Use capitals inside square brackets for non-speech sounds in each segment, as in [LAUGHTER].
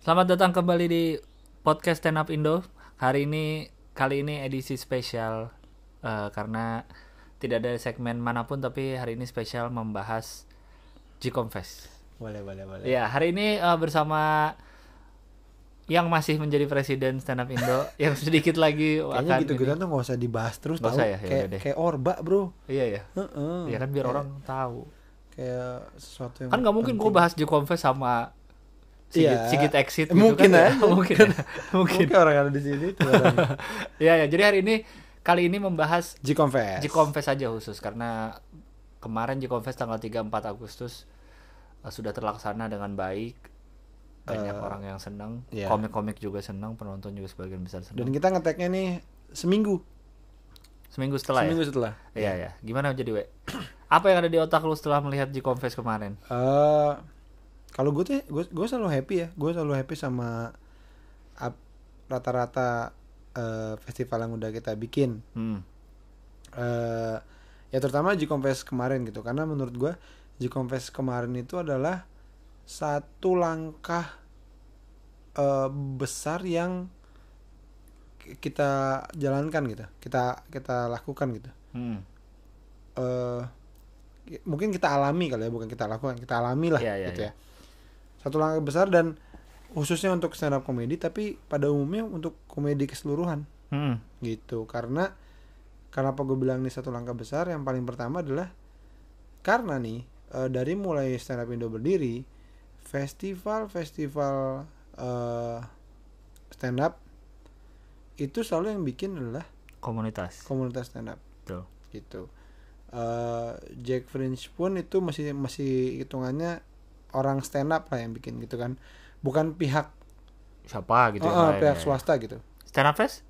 Selamat datang kembali di podcast Stand Up Indo. Hari ini kali ini edisi spesial eh, karena tidak ada segmen mana pun tapi hari ini spesial membahas G-Confess. Boleh, boleh, boleh. Ya, hari ini eh, bersama yang masih menjadi presiden Stand Up Indo [LAUGHS] yang sedikit lagi Kayaknya akan gitu-gitu ini- tuh nggak usah dibahas terus tahu. ya? Ya kayak deh. kayak orba, Bro. Iya ya. Heeh. Ya kan biar Kayak- orang tahu. kayak sesuatu yang Kan nggak mungkin gue bahas G-Confess sama Sigit, Iya. Sigit Exit gitu Mungkin kan ya. [LAUGHS] mungkin. [LAUGHS] mungkin. Mungkin orang ada di sini. [LAUGHS] Ya ya, jadi hari ini kali ini membahas G Confess. G-Confess aja khusus karena kemarin G-Confess tanggal 3 4 Agustus uh, sudah terlaksana dengan baik. Banyak Eh, orang yang senang, iya. komik-komik juga senang, penonton juga sebagian besar senang. Dan kita ngeteknya nih seminggu. seminggu setelah seminggu ya. setelah. Iya ya. Gimana jadi, We? [CLEARS THROAT] Apa yang ada di otak lu setelah melihat G-Confess kemarin? Eh, kalau gue tuh gue gue selalu happy ya. Gue selalu happy sama rata-rata eh, festival yang udah kita bikin. Hmm. eh ya terutama G Confess kemarin gitu karena menurut gua G Confess kemarin itu adalah satu langkah eh, besar yang ki- kita jalankan gitu kita kita lakukan gitu Hmm. eh ki- mungkin kita alami kali ya bukan kita lakukan kita alami lah Iya, iya, gitu iya. ya satu langkah besar dan khususnya untuk stand up comedy tapi pada umumnya untuk komedi keseluruhan Hmm. gitu karena kenapa gue bilang ini satu langkah besar yang paling pertama adalah karena nih eh, dari mulai stand up Indo berdiri festival festival eh, stand up itu selalu yang bikin adalah Komunitas. komunitas stand up Betul. gitu Eh, Jack Fringe pun itu masih masih hitungannya orang stand up lah yang bikin gitu kan bukan pihak Siapa gitu lain, pihak ya. swasta gitu Stand Up Fest?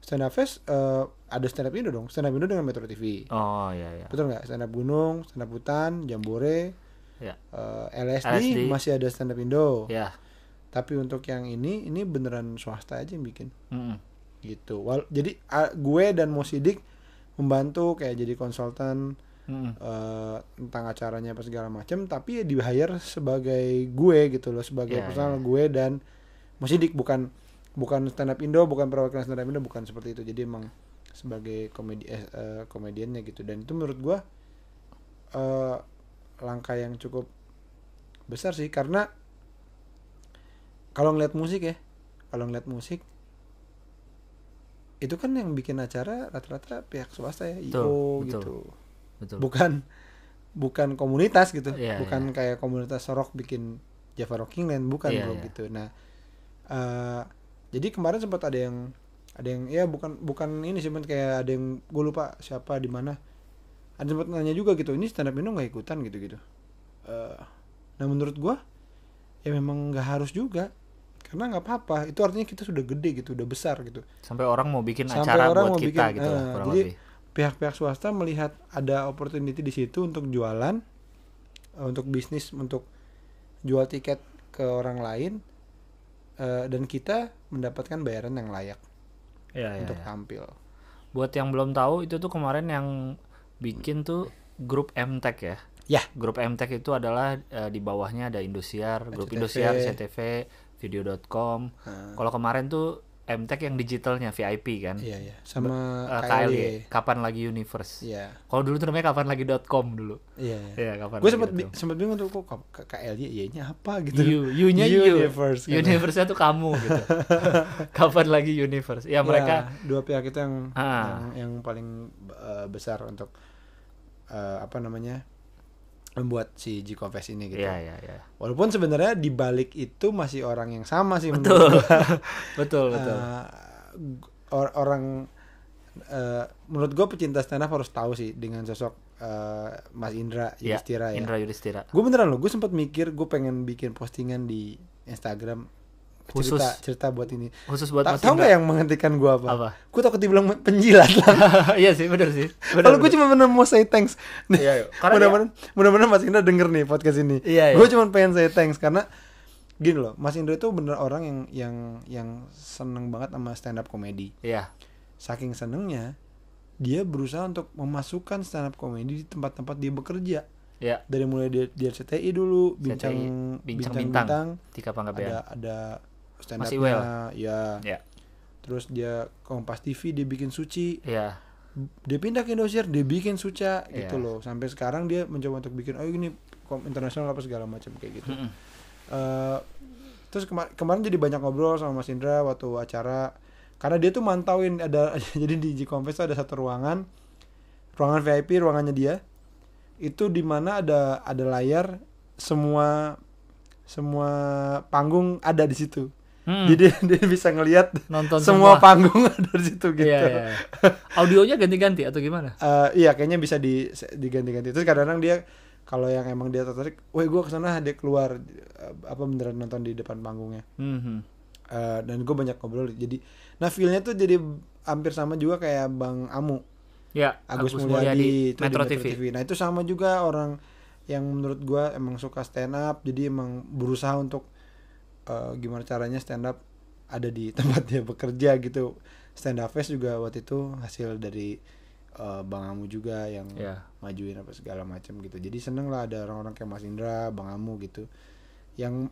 stand up fest eh, ada stand up Indo dong stand up Indo dengan Metro TV Oh iya iya. betul nggak stand up gunung stand up hutan jambore Ya. eh, LSD, LSD. masih ada stand up Indo Ya. tapi untuk yang ini ini beneran swasta aja yang bikin Mm-mm. gitu Wal- jadi ah, gue dan Mosidik membantu kayak jadi konsultan Mm-mm. eh, tentang acaranya apa segala macam tapi ya di hire sebagai gue gitu loh sebagai Ya, personal ya. gue dan Mosidik bukan bukan stand up Indo bukan perwakilan stand up Indo bukan seperti itu jadi emang sebagai komedi eh, eh, komediannya gitu dan itu menurut gue eh, langkah yang cukup besar sih karena kalau ngeliat musik ya kalau ngeliat musik itu kan yang bikin acara rata-rata pihak swasta ya Betul, IO betul. gitu Betul. bukan bukan komunitas gitu. Iya, bukan kayak komunitas rock bikin Java Rocking Land bukan Iya, bro iya. gitu. Nah eh, jadi kemarin sempat ada yang ada yang ya bukan bukan ini sih kayak ada yang gue lupa siapa di mana. Ada sempat nanya juga gitu ini stand up Indo nggak ikutan? gitu gitu. Eh, nah menurut gue ya memang nggak harus juga karena nggak apa-apa. Itu artinya kita sudah gede gitu udah besar gitu. Sampai orang mau bikin Sampai acara orang buat mau kita bikin, gitu lah, kurang jadi lebih. Pihak-pihak swasta melihat ada opportunity di situ untuk jualan eh, untuk bisnis untuk jual tiket ke orang lain eh, dan kita mendapatkan bayaran yang layak iya, untuk iya. tampil Buat yang belum tahu itu tuh kemarin yang bikin tuh grup MTech ya. ya Grup MTech itu adalah eh, di bawahnya ada Indosiar, grup. Indosiar, CTV, video.com. Kalau kemarin tuh MTech yang digitalnya VIP kan. iya ya sama Eh, KLY KLY, kapan lagi universe. iya Kalau dulu tuh namanya kapan lagi .com dulu. iya ya. Iya, kapan gue sempat .com. sempat bingung tuh kok KLY Y-nya apa gitu You, you-nya you. Universe, kan. Universe-nya tuh kamu gitu. [LAUGHS] Kapan lagi universe? Ya mereka Ya, dua pihak itu yang Ah. yang, yang paling eh, besar untuk eh, apa namanya membuat si G Confess ini gitu. Iya, iya, iya. Walaupun sebenarnya di balik itu masih orang yang sama sih [LAUGHS] Betul. betul, betul. Eh, or- orang eh, menurut gue pecinta stand up harus tahu sih dengan sosok eh, Mas Indra Iya, Yudhistira ya. Indra Yudhistira. Gue beneran loh, gue sempat mikir gue pengen bikin postingan di Instagram Khusus. cerita cerita buat ini. Khusus buat Ta- Mas tahu nggak yang menghentikan gue apa? Apa? Gue takut dibilang penjilat lah. [LAUGHS] iya sih, bener sih. Kalau gue cuma bener mau say thanks. Nih, Iya, iya. Mudah-mudahan mudah-mudahan Mas Indra denger nih podcast ini. Iya, iya. Gue cuma pengen say thanks karena gini loh, Mas Indra itu bener orang yang yang yang seneng banget sama stand up comedy. Iya. Saking senengnya dia berusaha untuk memasukkan stand up comedy di tempat-tempat dia bekerja. Ya, dari mulai dia di RCTI dulu bincang CTI, Bincang bintang, Bintang. Tika Panggabean. ada ada stand up-nya, Iwel. ya Ya. terus dia Kompas TV dia bikin suci Iya. dia pindah ke Indosiar dia bikin suca gitu Iya. loh sampai sekarang dia mencoba untuk bikin oh ini kom internasional apa segala macam kayak gitu Mm-mm. Eh, terus kema- kemarin jadi banyak ngobrol sama Mas Indra waktu acara karena dia tuh mantauin ada [LAUGHS] jadi di tuh ada satu ruangan ruangan VIP ruangannya dia itu di mana ada ada layar semua semua panggung ada di situ Hmm, jadi [LAUGHS] dia bisa ngelihat nonton semua semua. panggung [LAUGHS] ada di situ gitu Iya, iya. Audionya ganti-ganti atau gimana? Eh, iya kayaknya bisa di diganti-ganti terus kadang-kadang dia kalau yang emang dia tertarik, woi gue ke sana dia keluar eh, apa beneran nonton di depan panggungnya Mhm. Eh, dan gue banyak ngobrol jadi nah feelnya tuh jadi hampir sama juga kayak bang Amu Ya, Agus, Agus, Mulyadi, Mulyadi, itu di Metro, TV. nah itu sama juga orang yang menurut gue emang suka stand up jadi emang berusaha untuk eh, gimana caranya stand up ada di [LAUGHS] tempat dia bekerja gitu stand up fest juga waktu itu hasil dari eh, bang Amu juga yang Ya. majuin apa segala macam gitu jadi seneng lah ada orang-orang kayak Mas Indra Bang Amu gitu yang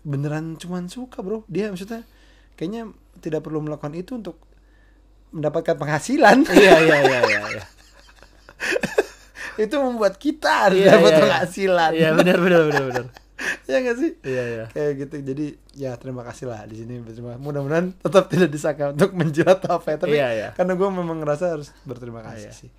beneran cuman suka bro dia maksudnya kayaknya tidak perlu melakukan itu untuk mendapatkan penghasilan [LAUGHS] Iya, iya, iya, iya, iya. [LAUGHS] itu membuat kita harus Iya, dapat iya, iya. penghasilan Iya, benar, benar, benar, benar. Ya gak sih Iya, iya. kayak gitu jadi ya terima kasih lah di sini Terima- mudah-mudahan tetap tidak disangka untuk menjilat apa ya tapi Iya, iya. karena gue memang ngerasa harus berterima kasih Iya. sih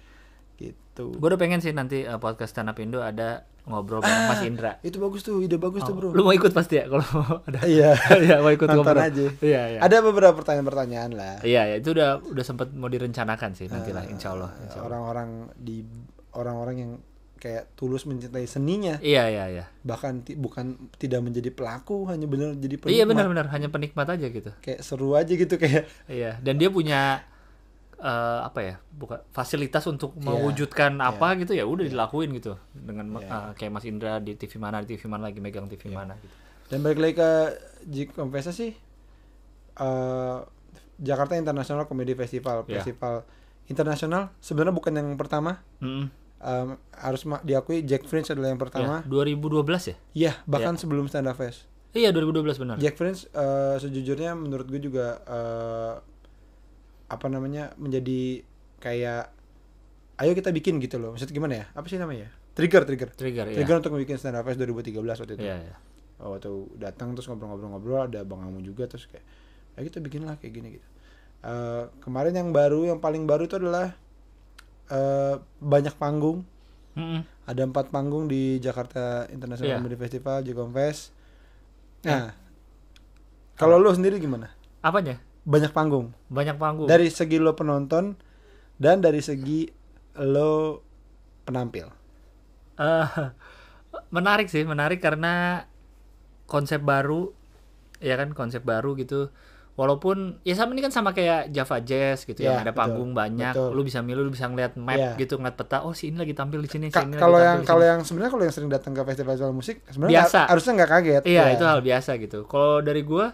gitu Gue udah pengen sih nanti uh, podcast stand up Indo ada ngobrol bareng Mas Indra. itu bagus tuh ide bagus tuh Oh, bro Lu mau ikut pasti ya kalau [LAUGHS] ada. iya [LAUGHS] Iya, mau ikut Nonton ngobrol. aja. Iya, iya. ada beberapa pertanyaan-pertanyaan lah Iya, ya, itu udah udah sempat mau direncanakan sih nanti lah, insya Allah. Eh, insya Allah. orang-orang di orang-orang yang kayak tulus mencintai seninya Iya, iya, iya. bahkan ti- bukan tidak menjadi pelaku hanya benar jadi penikmat Iya benar-benar hanya penikmat aja gitu. kayak seru aja gitu kayak Iya, dan dia punya eh, apa ya? Bukan fasilitas untuk Iya, mewujudkan apa gitu ya udah dilakuin gitu dengan Iya. eh, kayak Mas Indra di TV mana di TV mana lagi megang TV Iya. mana gitu. dan balik lagi ke Jik Confessa sih eh, Jakarta International Comedy Festival Iya. festival internasional sebenarnya bukan yang pertama Mm-mm. Em, harus diakui Jack Prince adalah yang Ya, pertama 2012 ya? iya bahkan sebelum Stand Up Fest. Iya 2012 benar. Jack Prince eh, sejujurnya menurut gue juga eh, apa namanya menjadi kayak ayo kita bikin gitu loh. Maksudnya gimana ya? Apa sih namanya? Trigger trigger. Trigger ya. trigger untuk bikin stand up fest 2013 waktu itu. Iya, iya. oh, waktu datang terus ngobrol-ngobrol-ngobrol ada bang Amu juga terus kayak ayo kita bikin lah kayak gini gitu. Eh, kemarin yang baru yang paling baru itu adalah eh, banyak panggung Mm-mm. ada empat panggung di Jakarta International Iya. Comedy Festival Jigong Fest nah kalau lo sendiri gimana Apanya? banyak panggung Banyak panggung. dari segi lo penonton dan dari segi lo penampil Eh, [LAUGHS] menarik sih, menarik karena konsep baru, ya kan konsep baru gitu. Walaupun ya sama ini kan sama kayak Java Jazz gitu Ya, yang ada betul, panggung banyak, betul. lu bisa milih, lu bisa ngeliat map Ya. gitu, ngeliat peta. Oh si ini lagi tampil di sini, si Ka- ini lagi kalau tampil yang kalau yang sebenarnya kalau yang sering datang ke festival musik sebenarnya Biasa. harusnya nggak kaget Iya Ya. itu hal biasa gitu. Kalau dari gua,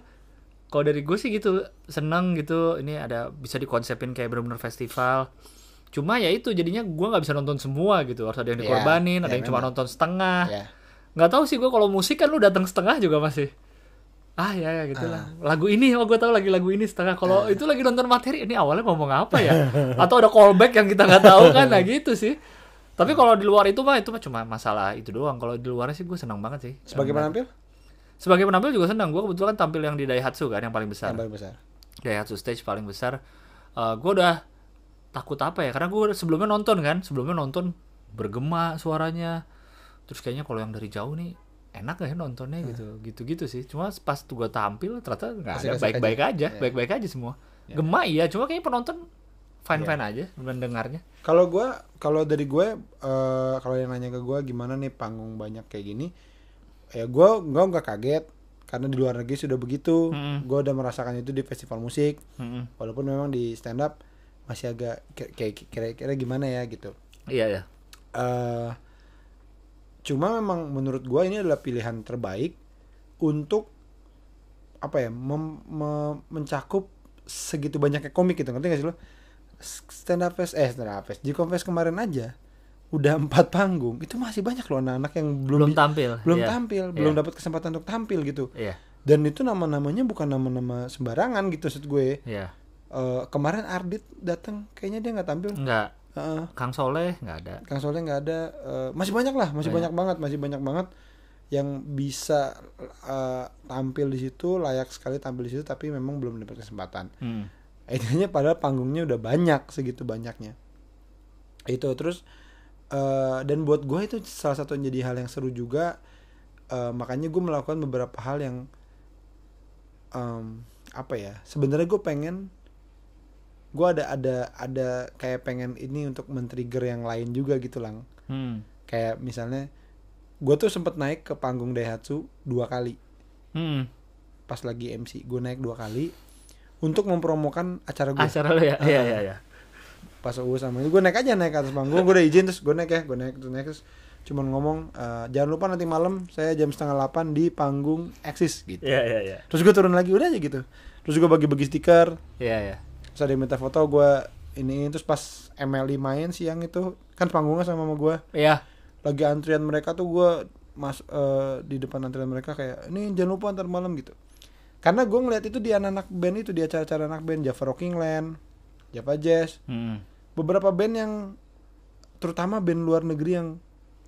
kalau dari gue sih gitu seneng gitu. Ini ada bisa dikonsepin kayak bener-bener festival. Cuma ya itu jadinya gua nggak bisa nonton semua gitu. Harus ada yang Iya, dikorbanin, ada iya, yang cuma memang. nonton setengah. ya nggak tahu sih gue kalau musik kan lu datang setengah juga masih ah ya ya gitu lah. Lagu ini oh gue tahu lagi lagu ini setengah. Kalau itu lagi nonton materi ini awalnya ngomong apa ya? [LAUGHS] Atau ada callback yang kita nggak tahu kan? Nah [LAUGHS] gitu sih. Tapi kalau di luar itu mah itu mah cuma masalah itu doang. Kalau di luarnya sih gue senang banget sih. Sebagai penampil? Sebagai penampil juga senang. Gue kebetulan tampil yang di Daihatsu kan yang paling besar. Yang paling besar. Daihatsu stage paling besar. Gue udah takut apa ya? Karena gue sebelumnya nonton kan. Sebelumnya nonton bergema suaranya. Terus kayaknya kalau yang dari jauh nih enak gak ya nontonnya gitu gitu gitu sih. Cuma pas tuh gue tampil ternyata nggak ada baik-baik aja. aja Iya. baik-baik aja semua. Gema iya. Cuma kayaknya penonton fine fine Iya. aja mendengarnya. Kalau gua kalau dari gue eh, kalau yang nanya ke gue gimana nih panggung banyak kayak gini? Ya gue gue nggak kaget karena di luar negeri sudah begitu. Mm-mm. gue udah merasakan itu di festival musik. Mm-mm. walaupun memang di stand up masih agak kayak- kayak kira-kira gimana ya gitu. Iya ya eh cuma memang menurut gua ini adalah pilihan terbaik untuk apa ya mem- me- mencakup segitu banyaknya komik gitu ngerti gak sih lo? Stand up fest eh stand up fest G Fest kemarin aja udah [LAUGHS] empat panggung. Itu masih banyak loh anak-anak yang belum belum tampil belum Iya. tampil Iya. belum dapat kesempatan untuk tampil gitu. Iya. Dan itu nama-namanya bukan nama-nama sembarangan gitu maksud gue. Iya. Eh, kemarin Ardit datang kayaknya dia nggak tampil. Enggak Heeh. Kang Soleh nggak ada Kang Soleh nggak ada Eh, masih banyak lah masih banyak. banget masih banyak banget yang bisa eh, tampil di situ layak sekali tampil di situ tapi memang belum dapat kesempatan Hmm. Intinya padahal panggungnya udah banyak segitu banyaknya. Itu terus eh, dan buat gue itu salah satu yang jadi hal yang seru juga. Eh, makanya gue melakukan beberapa hal yang em, apa ya? Sebenarnya gue pengen gue ada ada ada kayak pengen ini untuk men-trigger yang lain juga gitu lang. Hmm. Kayak misalnya gue tuh sempet naik ke panggung Daihatsu dua kali. Hmm. pas lagi MC gue naik dua kali untuk mempromokan acara gue acara lo ya? Iya iya iya. Pas UU sama ini gue naik aja naik ke atas panggung gue udah izin terus gue naik ya gue naik terus naik terus cuman ngomong "Eh, jangan lupa nanti malam saya jam setengah delapan di panggung eksis gitu. Iya iya iya. Terus gue turun lagi udah aja gitu. Terus gue bagi-bagi stiker. Iya iya terus ada yang minta foto gue ini terus pas MLI main siang itu kan panggungnya sama sama gue iya. Lagi antrian mereka tuh gue mas eh, di depan antrian mereka kayak ini jangan lupa ntar malam gitu. Karena gue ngeliat itu di anak-anak band itu di acara-acara anak band Java Rocking Land Java Jazz. Hmm. beberapa band yang terutama band luar negeri yang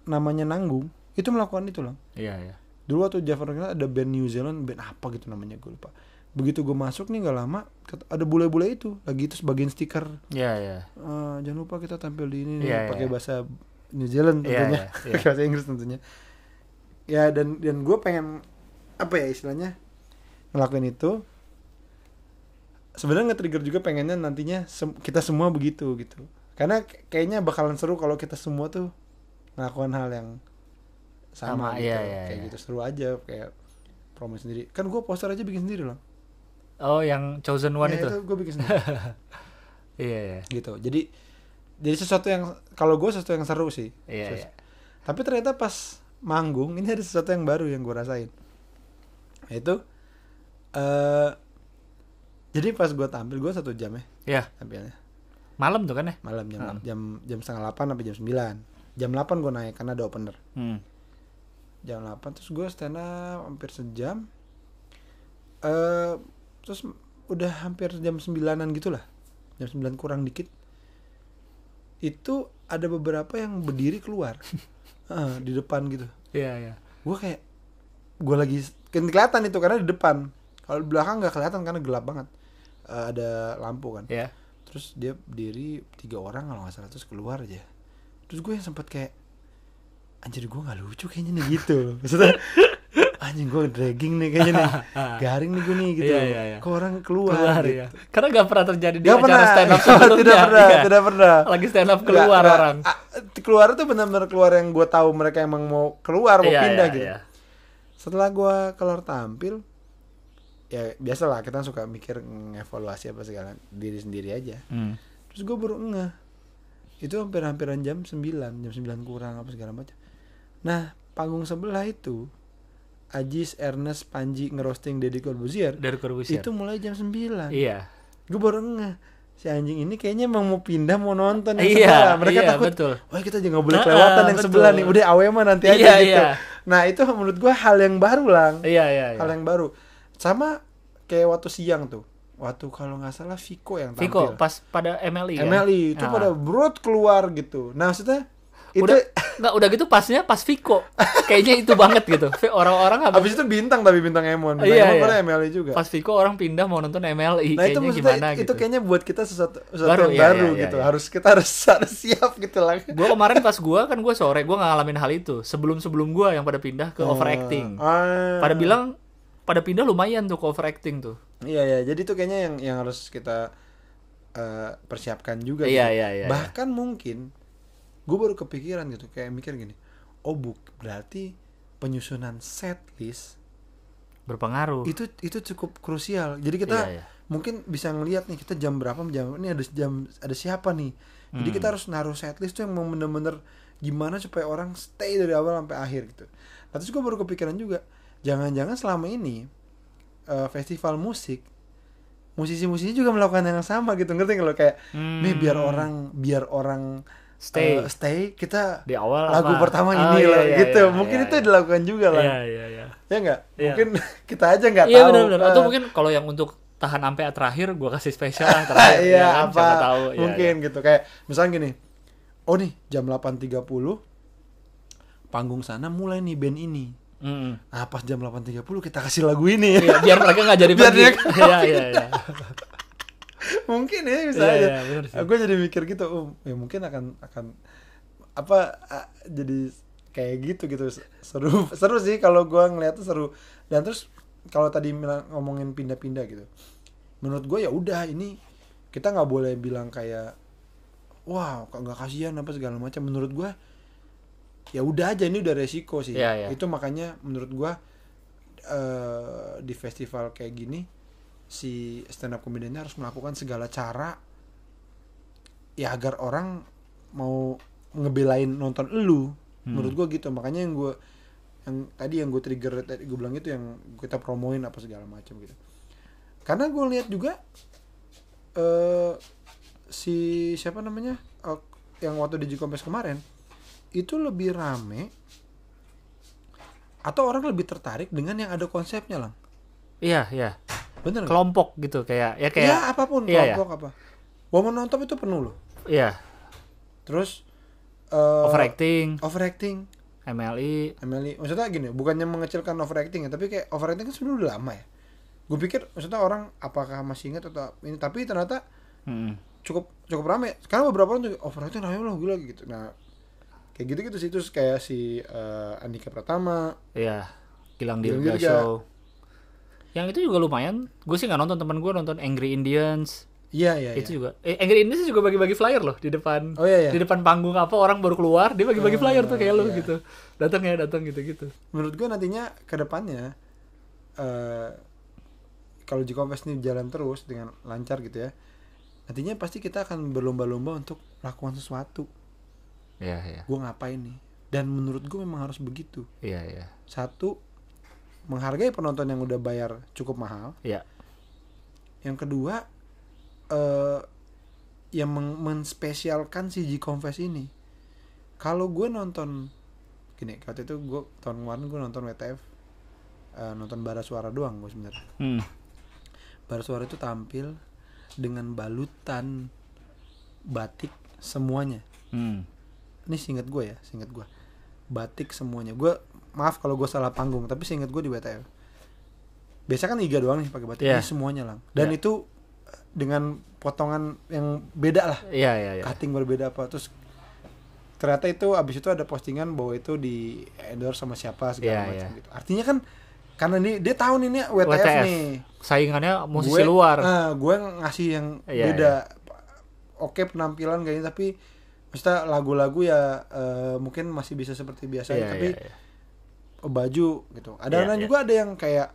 namanya nanggung itu melakukan itu loh iya iya. Dulu waktu Java Rocking Land ada band New Zealand band apa gitu namanya gue lupa begitu gue masuk nih nggak lama ada bule-bule itu lagi itu sebagian stiker. Iya iya "Eh, jangan lupa kita tampil di ini nih," Iya, pakai iya. bahasa New Zealand tentunya. iya, iya. [LAUGHS] pakai bahasa Inggris tentunya. Ya dan dan gue pengen apa ya istilahnya ngelakuin itu. Sebenarnya nge-trigger juga pengennya nantinya sem- kita semua begitu gitu. Karena kayaknya bakalan seru kalau kita semua tuh melakukan hal yang sama, Sama, gitu. iya, iya, kayak iya. gitu seru aja kayak promo sendiri. Kan gue poster aja bikin sendiri loh oh yang chosen one Ya, itu? gue bikin sendiri. [LAUGHS] Iya iya. Gitu. Jadi jadi sesuatu yang kalau gue sesuatu yang seru sih. Iya Sus- iya. Tapi ternyata pas manggung ini ada sesuatu yang baru yang gue rasain. Itu eh jadi pas gue tampil gue satu jam ya iya. tampilnya. Malam tuh kan ya? Malam jam Hmm. jam jam setengah delapan sampai jam sembilan. Jam delapan gue naik karena ada opener. Hmm. jam delapan terus gue stand up hampir sejam. Eh terus udah hampir jam sembilanan gitulah. Jam sembilan kurang dikit. Itu ada beberapa yang berdiri keluar. [LAUGHS] Ah, di depan gitu. Iya iya. Gue kayak gue lagi kan kelihatan itu karena di depan. Kalau di belakang nggak kelihatan karena gelap banget. Eh, ada lampu kan. Iya. Terus dia berdiri tiga orang kalau nggak salah terus keluar aja. Terus gue yang sempet kayak anjir gue nggak lucu kayaknya nih gitu. [LAUGHS] Maksudnya anjing gue dragging nih kayaknya nih [LAUGHS] garing nih gue nih gitu Iya, iya, iya. kok orang keluar, keluar gitu. ya karena gak pernah terjadi di Nggak acara pernah stand up [LAUGHS] sebelumnya tidak pernah iya. tidak pernah lagi stand up keluar nggak. orang Ah, keluar tuh benar-benar keluar yang gue tahu mereka emang mau keluar mau Iya, pindah iya, gitu iya. setelah gue keluar tampil ya biasalah kita suka mikir ngevaluasi apa segala diri sendiri aja Hmm. terus gue baru ngeh itu hampir-hampiran jam 9 jam 9 kurang apa segala macam nah panggung sebelah itu Ajis, Ernest, Panji ngerosting Deddy Corbuzier dari Corbusier itu mulai jam 9 iya gue baru ngeh si anjing ini kayaknya emang mau pindah mau nonton yang Iya, sebelah mereka iya, takut betul. wah kita juga nggak boleh kelewatan yang betul. sebelah nih udah awe mah nanti aja Iya, gitu iya. nah itu menurut gue hal yang baru lang iya iya iya hal yang baru sama kayak waktu siang tuh waktu kalau nggak salah Viko yang tampil Viko pas pada MLI? MLI itu Ah. pada brut keluar gitu. Nah maksudnya itu udah nggak udah gitu pasnya pas Viko kayaknya itu banget gitu orang-orang habis habis itu bintang tapi bintang Emon. Bintang Iya, Emon iya. MLI juga. pas Viko orang pindah mau nonton MLI nah itu kayaknya maksudnya gimana itu gitu kayaknya buat kita sesuatu, sesuatu Baru, yang iya, baru iya, gitu. iya. Harus kita harus, [LAUGHS] harus siap gitu lah. gue kemarin pas gue kan gue sore gue ngalamin hal itu sebelum sebelum gue yang pada pindah ke overacting Ah. pada bilang pada pindah lumayan tuh ke overacting tuh Iya ya. Jadi itu kayaknya yang yang harus kita eh, persiapkan juga. Iya, gitu. iya, iya, Bahkan mungkin gue baru kepikiran gitu kayak mikir gini. Oh buk berarti penyusunan set list berpengaruh itu itu cukup krusial jadi kita Iya, iya. mungkin bisa ngelihat nih kita jam berapa jam ini ada jam ada siapa nih jadi Hmm. kita harus naruh setlist tuh yang mau bener-bener gimana supaya orang stay dari awal sampai akhir gitu nah terus gue baru kepikiran juga jangan-jangan selama ini eh, festival musik musisi-musisi juga melakukan yang sama gitu ngerti lo kayak Hmm. nih biar orang biar orang Stay. eh, stay kita Di awal lagu apa? pertama Oh, ini iya, lah iya, gitu iya, mungkin iya, itu iya. dilakukan juga lah Iya, iya, iya. ya nggak Iya. mungkin [LAUGHS] kita aja nggak Iya tahu benar-benar. Atau Eh, mungkin kalau yang untuk tahan sampai terakhir gua kasih spesial lah [LAUGHS] terakhir. iya ya kan? apa Siapa tahu. Iya, mungkin iya. gitu kayak misalnya gini oh nih jam 8.30 panggung sana mulai nih band ini Mm-mm. nah pas jam 8.30 kita kasih lagu ini Iya, biar mereka nggak jadi [LAUGHS] Biar pergi. Iya, iya, iya. [LAUGHS] mungkin ya bisa Iya, aja. iya, bener sih. gue jadi mikir gitu oh ya mungkin akan akan apa jadi kayak gitu gitu. Seru [LAUGHS] seru sih kalau gue ngeliat tuh seru. Dan terus kalau tadi ngomongin pindah-pindah gitu menurut gue ya udah ini kita nggak boleh bilang kayak wow kok nggak kasihan apa segala macam. Menurut gue ya udah aja ini udah resiko sih. Iya, iya. itu makanya menurut gue eh di festival kayak gini si stand up comediannya harus melakukan segala cara ya agar orang mau ngebelain nonton elu Hmm. menurut gua gitu makanya yang gua yang tadi yang gue trigger tadi gue bilang itu yang kita promoin apa segala macam gitu karena gue lihat juga eh si siapa namanya eh, yang waktu di Jikompes kemarin itu lebih rame atau orang lebih tertarik dengan yang ada konsepnya lang Iya, iya. Bener? Kelompok gitu kayak ya Iya kayak apa pun Iya, kelompok apa. Woman on top itu penuh loh. Iya, terus eh, overacting, overacting. MLI. Emily maksudnya gini bukannya mengecilkan overacting ya tapi kayak overacting kan sudah udah lama ya. Gue pikir maksudnya orang apakah masih ingat atau ini tapi ternyata Mm. cukup cukup rame. Sekarang beberapa orang tuh overacting rame loh gila gitu. Nah kayak gitu gitu sih. Terus kayak si eh, Andika Pratama. Iya, Gilang Dirga. Show. Yang itu juga lumayan. Gue sih nggak nonton teman gue nonton Angry Indians. iya iya itu iya. juga. Eh, Angry Indians juga bagi-bagi flyer loh di depan. oh iya iya Di depan panggung apa orang baru keluar dia bagi-bagi Oh, flyer tuh kayak lu iya. gitu. Datang ya datang gitu-gitu. menurut gue nantinya ke depannya eh kalau Jikompes ini jalan terus dengan lancar gitu ya nantinya pasti kita akan berlomba-lomba untuk melakukan sesuatu Iya iya. gue ngapain nih dan menurut gue memang harus begitu Iya iya. satu menghargai penonton yang udah bayar cukup mahal Iya. yang kedua eh yang men- menspesialkan si G-Confess ini kalau gue nonton gini waktu itu gue tahun kemarin gue nonton WTF eh, nonton bara suara doang gue sebenarnya Hmm. bara suara itu tampil dengan balutan batik semuanya Hmm. ini singkat gue ya singkat gue batik semuanya gue maaf kalau gue salah panggung tapi singkat gue di WTF biasa kan iga doang nih pakai batik Iya. ini semuanya lang dan Iya. itu eh, dengan potongan yang beda lah Iya iya iya. cutting berbeda apa terus ternyata itu abis itu ada postingan bahwa itu di endorse sama siapa segala Iya, macam iya. gitu artinya kan karena ini dia tahu nih ini WTF, WTF. nih Saingannya musisi gue, luar. ah, gue ngasih yang Iya, beda oke penampilan kayaknya tapi maksudnya lagu-lagu ya eh, mungkin masih bisa seperti biasa Iya, tapi iya, iya. Baju gitu ada Iya, kadang iya. juga ada yang kayak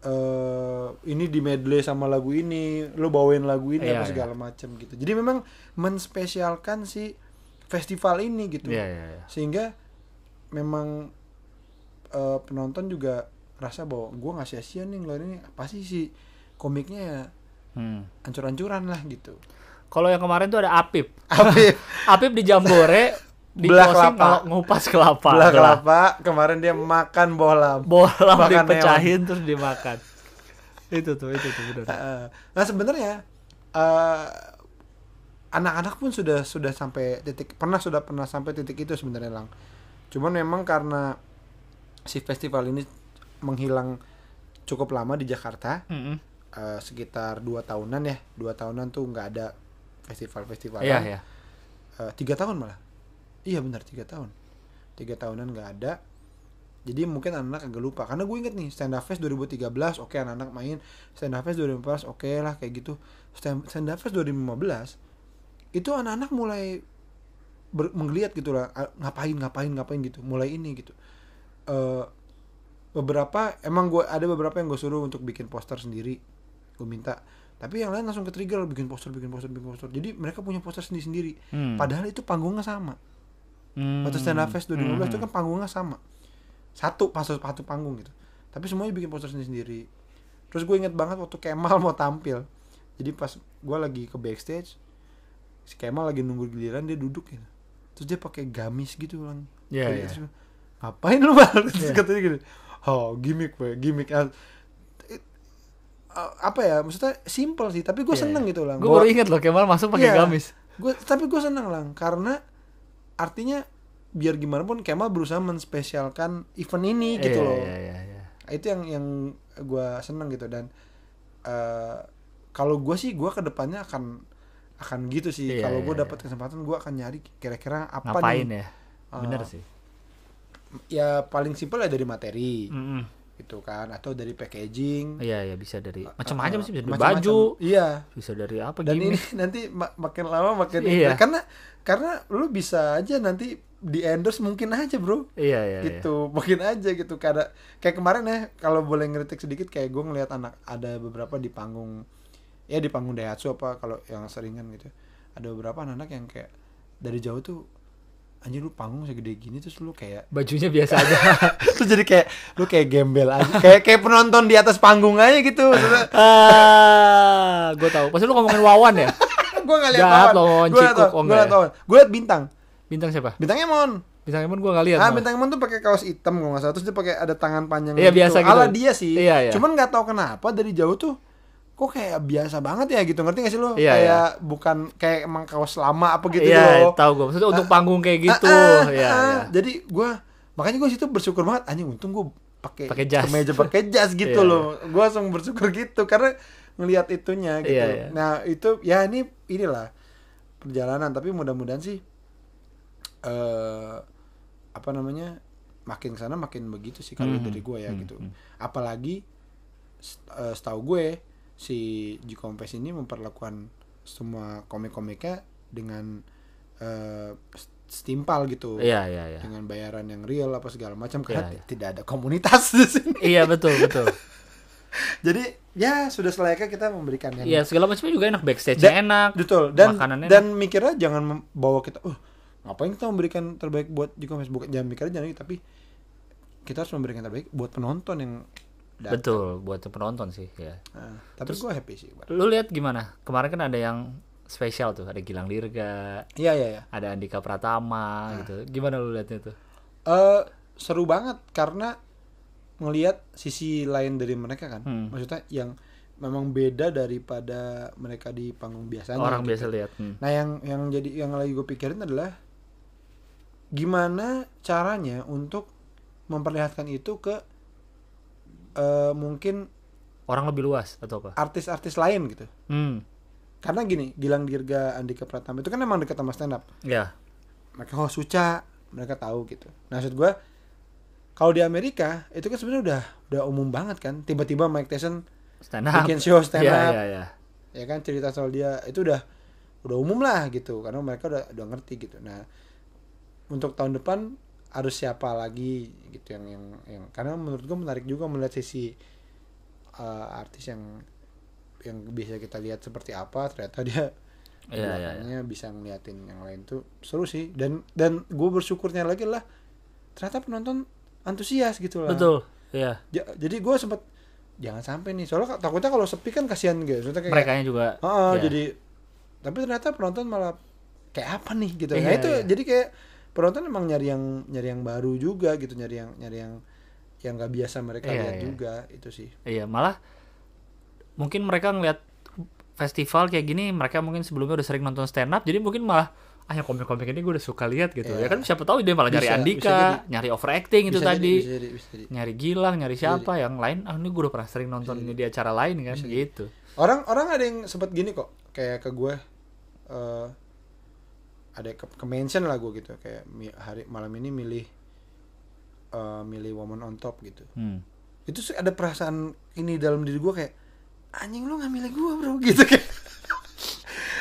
eh ini di medley sama lagu ini lo bawain lagu ini Iya, apa iya. segala macam gitu jadi memang menspesialkan si festival ini gitu Iya iya iya. sehingga memang eh, penonton juga rasa bahwa gue nggak sia-sia nih ngeluarin ini pasti si komiknya ya Hmm. ancur-ancuran lah gitu Kalau yang kemarin tuh ada Apip. Apip [LAUGHS] Apip di Jambore di Belah kelapa. kalau ngupas kelapa. belah kelapa kemarin dia makan bola Bola Makan dipecahin terus dimakan. [LAUGHS] itu tuh, itu tuh benar. Nah sebenarnya eh, anak-anak pun sudah sudah sampai titik pernah sudah pernah sampai titik itu sebenarnya lang cuman memang karena si festival ini menghilang cukup lama di Jakarta Mm-mm. eh, sekitar dua tahunan ya dua tahunan tuh nggak ada festival-festival Iya iya. Eh, tiga tahun malah iya benar tiga tahun. Tiga tahunan nggak ada. Jadi mungkin anak-anak agak lupa. Karena gue inget nih stand up fest 2013 oke anak-anak main. Stand up fest 2014 oke lah kayak gitu. Stand, stand up fest 2015 itu anak-anak mulai ber, menggeliat gitu lah ah, ngapain ngapain ngapain gitu. Mulai ini gitu. Eh beberapa emang gue ada beberapa yang gue suruh untuk bikin poster sendiri. Gue minta. Tapi yang lain langsung ke trigger bikin poster bikin poster bikin poster. Jadi mereka punya poster sendiri sendiri Hmm. Padahal itu panggungnya sama. Hmm. Waktu stand up fest 2015 Hmm. itu kan panggungnya sama. Satu pas satu panggung gitu. Tapi semuanya bikin poster sendiri sendiri. Terus gue inget banget waktu Kemal mau tampil. Jadi pas gue lagi ke backstage, si Kemal lagi nunggu giliran dia duduk gitu terus dia pakai gamis gitu lang Iya, Kayak iya. terus, ngapain lu bal terus Iya. katanya gitu oh gimmick gue gimmick ah, apa ya maksudnya simple sih tapi gue Iya, seneng iya. gitu lang Gue baru inget loh Kemal masuk pakai Iya. gamis. gue tapi gue seneng lang karena artinya biar gimana pun Kemal berusaha menspesialkan event ini gitu Iya, loh Iya, iya, iya. itu yang yang gue seneng gitu dan eh kalau gue sih gue ke depannya akan akan gitu sih Iya, kalau gue iya, dapat kesempatan gue akan nyari kira-kira apa Ngapain nih ya? Bener Ah. sih. ya paling simpel ya dari materi Mm-mm. Gitu kan atau dari packaging. Iya, iya bisa dari Eh, macam-macam eh, sih bisa dari baju, iya. bisa dari apa dan gini. ini [LAUGHS] nanti ma- makin lama makin Iya. karena karena lu bisa aja nanti di endorse mungkin aja bro. Iya, iya, iya. gitu mungkin aja gitu. Karena kayak kemarin ya kalau boleh ngeritik sedikit kayak gue ngeliat anak ada beberapa di panggung ya di panggung Daihatsu apa kalau yang seringan gitu. Ada beberapa anak-anak yang kayak dari jauh tuh anjir lu panggung segede gini terus lu kayak [LAUGHS] Bajunya biasa aja. [LAUGHS] terus jadi kayak lu kayak gembel aja kayak kayak penonton di atas panggung aja gitu [LAUGHS] ah, gue tahu. Pasti lu ngomongin Wawan ya? gue nggak lihat ngomongin gue liat Cikuk, oh gue liat ya? gue liat bintang Bintang siapa? bintang Emon Bintang Emon gue gak lihat. ah bintang Emon tuh pakai kaos hitam kalau nggak salah terus dia pakai ada tangan panjang Iya, biasa gitu. ala dia sih Iya, iya. cuman nggak tahu kenapa dari jauh tuh kok kayak biasa banget ya gitu ngerti gak sih lo Iya, kayak bukan kayak emang kaos lama apa gitu Iya, loh tahu gue. Maksudnya untuk panggung kayak gitu. Ah, ah, Iya, ah. iya. jadi gue makanya gue situ bersyukur banget anjing untung gue pakai Pakai jas. kemeja pakai jas gitu Iya, loh gue langsung bersyukur gitu karena ngelihat itunya gitu Iya, iya. nah itu ya ini inilah perjalanan tapi mudah-mudahan sih eh apa namanya makin sana makin begitu sih kalau Hmm, dari gue ya hmm, gitu hmm. apalagi eh, setahu gue si G Kompes ini memperlakukan semua komik-komiknya dengan s- setimpal gitu Iya, iya, iya. dengan bayaran yang real apa segala macam karena Iya, iya. tidak ada komunitas di sini [LAUGHS] Iya, betul, betul. [LAUGHS] jadi ya sudah selayaknya kita memberikan yang Iya, segala macamnya juga enak. Backstage-nya Da- enak. betul dan makanannya dan mikirnya jangan membawa kita uh ngapain kita memberikan terbaik buat G Kompes bukan jangan mikirnya jangan tapi kita harus memberikan terbaik buat penonton yang datang. Betul, buat penonton sih, ya. Nah, tapi gue happy sih. Lu lihat gimana? Kemarin kan ada yang spesial tuh, ada Gilang Dirga, iya iya iya ada Andika Pratama gitu. Gimana lu liatnya tuh? eh seru banget karena ngelihat sisi lain dari mereka kan Hmm. maksudnya yang memang beda daripada mereka di panggung biasanya Orang gitu. biasa lihat. Hmm. nah yang yang jadi yang lagi gue pikirin adalah gimana caranya untuk memperlihatkan itu ke eh, mungkin Orang lebih luas atau apa? artis-artis lain gitu Hmm. karena gini Gilang Dirga Andika Pratama itu kan emang dekat sama stand up Ya. mereka oh suca mereka tahu gitu nah maksud gue kalau di Amerika itu kan sebenarnya udah udah umum banget kan tiba-tiba Mike Tyson Stand up. bikin show stand Iya, up iya, iya. ya kan cerita soal dia itu udah udah umum lah gitu karena mereka udah udah ngerti gitu nah untuk tahun depan harus siapa lagi gitu yang yang yang karena menurut gue menarik juga melihat sisi uh, artis yang yang bisa kita lihat seperti apa ternyata dia Iya, iya, belakangnya bisa ngeliatin yang lain tuh seru sih dan dan gue bersyukurnya lagi lah ternyata penonton antusias gitu lah Betul. Iya. Ja- jadi gue sempet jangan sampai nih soalnya takutnya kalau sepi kan kasihan gitu kayak Mereka juga. Heeh, ya. jadi tapi ternyata penonton malah kayak apa nih gitu. nah Iya, itu iya. jadi kayak penonton emang nyari yang nyari yang baru juga gitu, nyari yang nyari yang yang nggak biasa mereka Iya, lihat iya. juga itu sih. Iya, malah mungkin mereka ngeliat festival kayak gini, mereka mungkin sebelumnya udah sering nonton stand up, jadi mungkin malah ah yang komik-komik ini gue udah suka lihat gitu. Iya. Ya kan siapa tahu dia malah nyari Bisa, Andika, bisa jadi. nyari overacting itu Bisa jadi, tadi. bisa jadi, bisa jadi. Nyari Gilang, nyari siapa yang lain, ah ini gue udah pernah sering nonton ini di acara lain kan Bisa jadi. gitu. Orang orang ada yang sempat gini kok, kayak ke gue eh ada ke, ke mention lah gue gitu kayak mi- hari malam ini milih eh milih woman on top gitu. Hmm. itu sih ada perasaan ini dalam diri gue kayak anjing lu nggak milih gue bro [LAUGHS] gitu kayak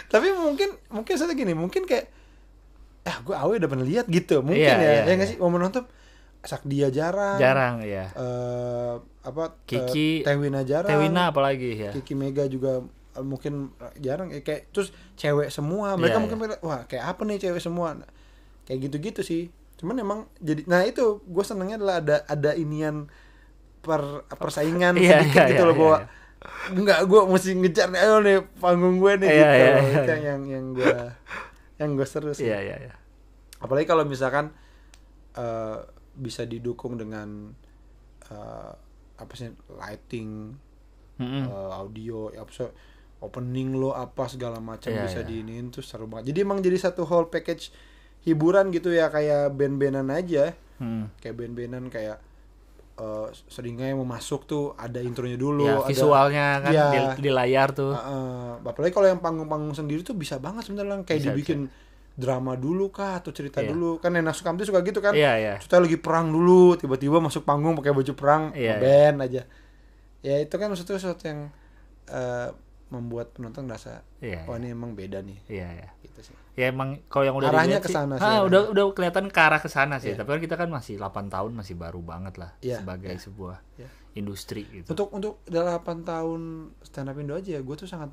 tapi mungkin mungkin saya gini mungkin kayak ah gue awe udah pernah lihat gitu mungkin Iya, ya iya, ya nggak iya. sih momen nonton sak dia jarang Jarang ya. eh apa Kiki- eh, Tewina jarang Tewina apalagi ya. Kiki Mega juga mungkin jarang ya kayak terus cewek semua mereka Iya, mungkin pada, wah kayak apa nih cewek semua Nah, kayak gitu-gitu sih cuman emang jadi nah itu gue senengnya adalah ada ada inian per persaingan Iya, sedikit iya, gitu iya, loh bahwa iya. enggak gue mesti ngejar nih ayo nih panggung gue nih Iya, gitu iya, itu iya. yang yang gue yang gue seru sih Iya iya iya. apalagi kalau misalkan eh, bisa didukung dengan eh, apa sih lighting Mm-mm. eh, audio ya apa opening lo apa segala macam Iya, bisa iya. diinin tuh seru banget jadi emang jadi satu whole package hiburan gitu ya kayak band-bandan aja Hmm. kayak band-bandan kayak eh, seringnya yang mau masuk tuh ada intronya dulu Ya, ada visualnya kan Iya. di, di layar tuh. Heeh. apalagi kalau yang panggung-panggung sendiri tuh bisa banget sebenarnya kayak Bisa, dibikin drama dulu kah atau cerita Iya. dulu kan Nena Sukamti suka gitu kan Iya iya. kita lagi perang dulu tiba-tiba masuk panggung pakai baju perang Iya, band aja ya itu kan maksudnya sesuatu yang eh, membuat penonton merasa Iya. oh ini emang beda nih Iya iya. gitu sih Ya emang kalau yang udah Arahnya ke sana sih, ah, udah udah kelihatan ke arah ke sana sih. Iya. Tapi kan kita kan masih 8 tahun masih baru banget lah Iya, sebagai sebuah Iya. industri gitu. untuk untuk 8 tahun stand up Indo aja gue tuh sangat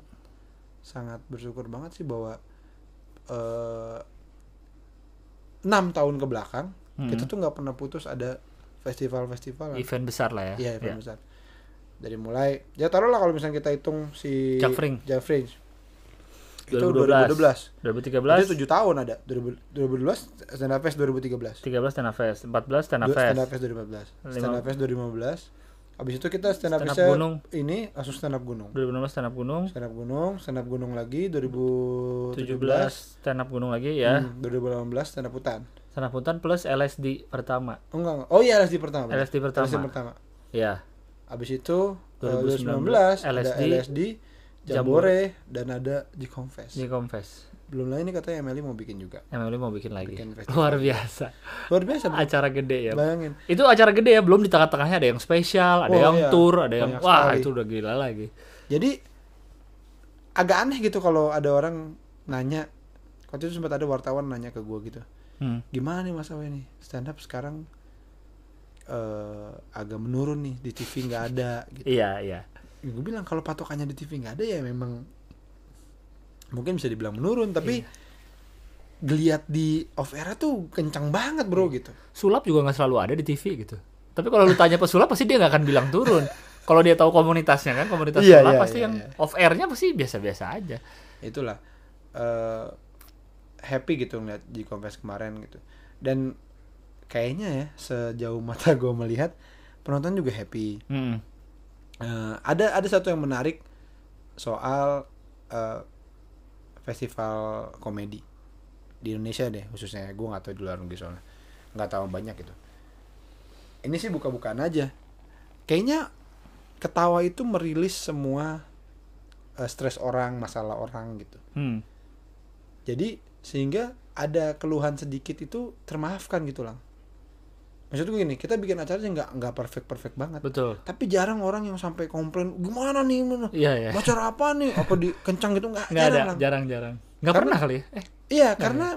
sangat bersyukur banget sih bahwa eh enam tahun ke belakang Hmm. kita tuh nggak pernah putus ada festival-festival Event besar lah ya. Iya, event Iya. besar. Dari mulai ya taruhlah kalau misalnya kita hitung si Jafring. Jafring. Itu 2012. 2012. 2013 Itu 7 tahun ada. 2000 2012 Stand Up Fest 2013. 13 Stand Up Fest, 14 Stand Up Du- Stand Up Fest. Fest 2014. Lima- Stand Up Fest 2015. Habis itu kita Stand Up Stand Up Fest Gunung. ini langsung Stand Up Gunung. 2016 Stand Up Gunung, Stand Up Gunung, Stand Up Gunung lagi 2017. 17 Stand Up Gunung lagi ya. Hmm, 2018 Stand Up Hutan. Stand Up Hutan plus LSD pertama. Oh enggak, enggak. Oh iya LSD pertama. LSD pertama. LSD pertama. Ya. Habis itu 2019, 2019, ada LSD, LSD, Jambore, dan ada G-Confess. Di Confess. Belum lagi nih katanya Emily mau bikin juga. Emily mau bikin lagi. Bikin festival. Luar biasa. Luar biasa. Acara gede ya. Bayangin. Itu acara gede ya, belum di tengah-tengahnya ada yang spesial, ada Oh, yang iya. tour, ada yang wah sekali. itu udah gila lagi. Jadi agak aneh gitu kalau ada orang nanya. Waktu itu sempat ada wartawan nanya ke gue gitu. Hmm. Gimana nih Mas Awe nih? Stand up sekarang eh agak menurun nih di TV nggak ada gitu. Iya, iya. gue bilang kalau patokannya di TV nggak ada ya memang mungkin bisa dibilang menurun tapi Iya. geliat di off era tuh kencang banget Iya. bro gitu Sulap juga nggak selalu ada di TV gitu. Tapi kalau lu tanya pesulap pasti dia nggak akan bilang turun. Kalau dia tahu komunitasnya kan, komunitas Iya, sulap iya, pasti iya, yang iya. off airnya pasti biasa-biasa aja. itulah eh happy gitu ngeliat di konvers kemarin gitu dan kayaknya ya sejauh mata gue melihat penonton juga happy. Hmm. Eh, ada ada satu yang menarik soal eh, festival komedi di Indonesia deh khususnya. Gue nggak tahu di luar negeri soalnya. Nggak tahu banyak gitu ini sih buka-bukaan aja. Kayaknya ketawa itu merilis semua eh, stres orang masalah orang gitu. Hmm. jadi sehingga ada keluhan sedikit itu termaafkan gitu lang maksud gue gini kita bikin acara nggak nggak perfect perfect banget Betul. tapi jarang orang yang sampai komplain gimana nih gimana Iya, iya. acara apa nih apa di kencang gitu nggak Nggak ada, jarang Lang. jarang-jarang. Nggak Karena- pernah kali ya? Eh, iya karena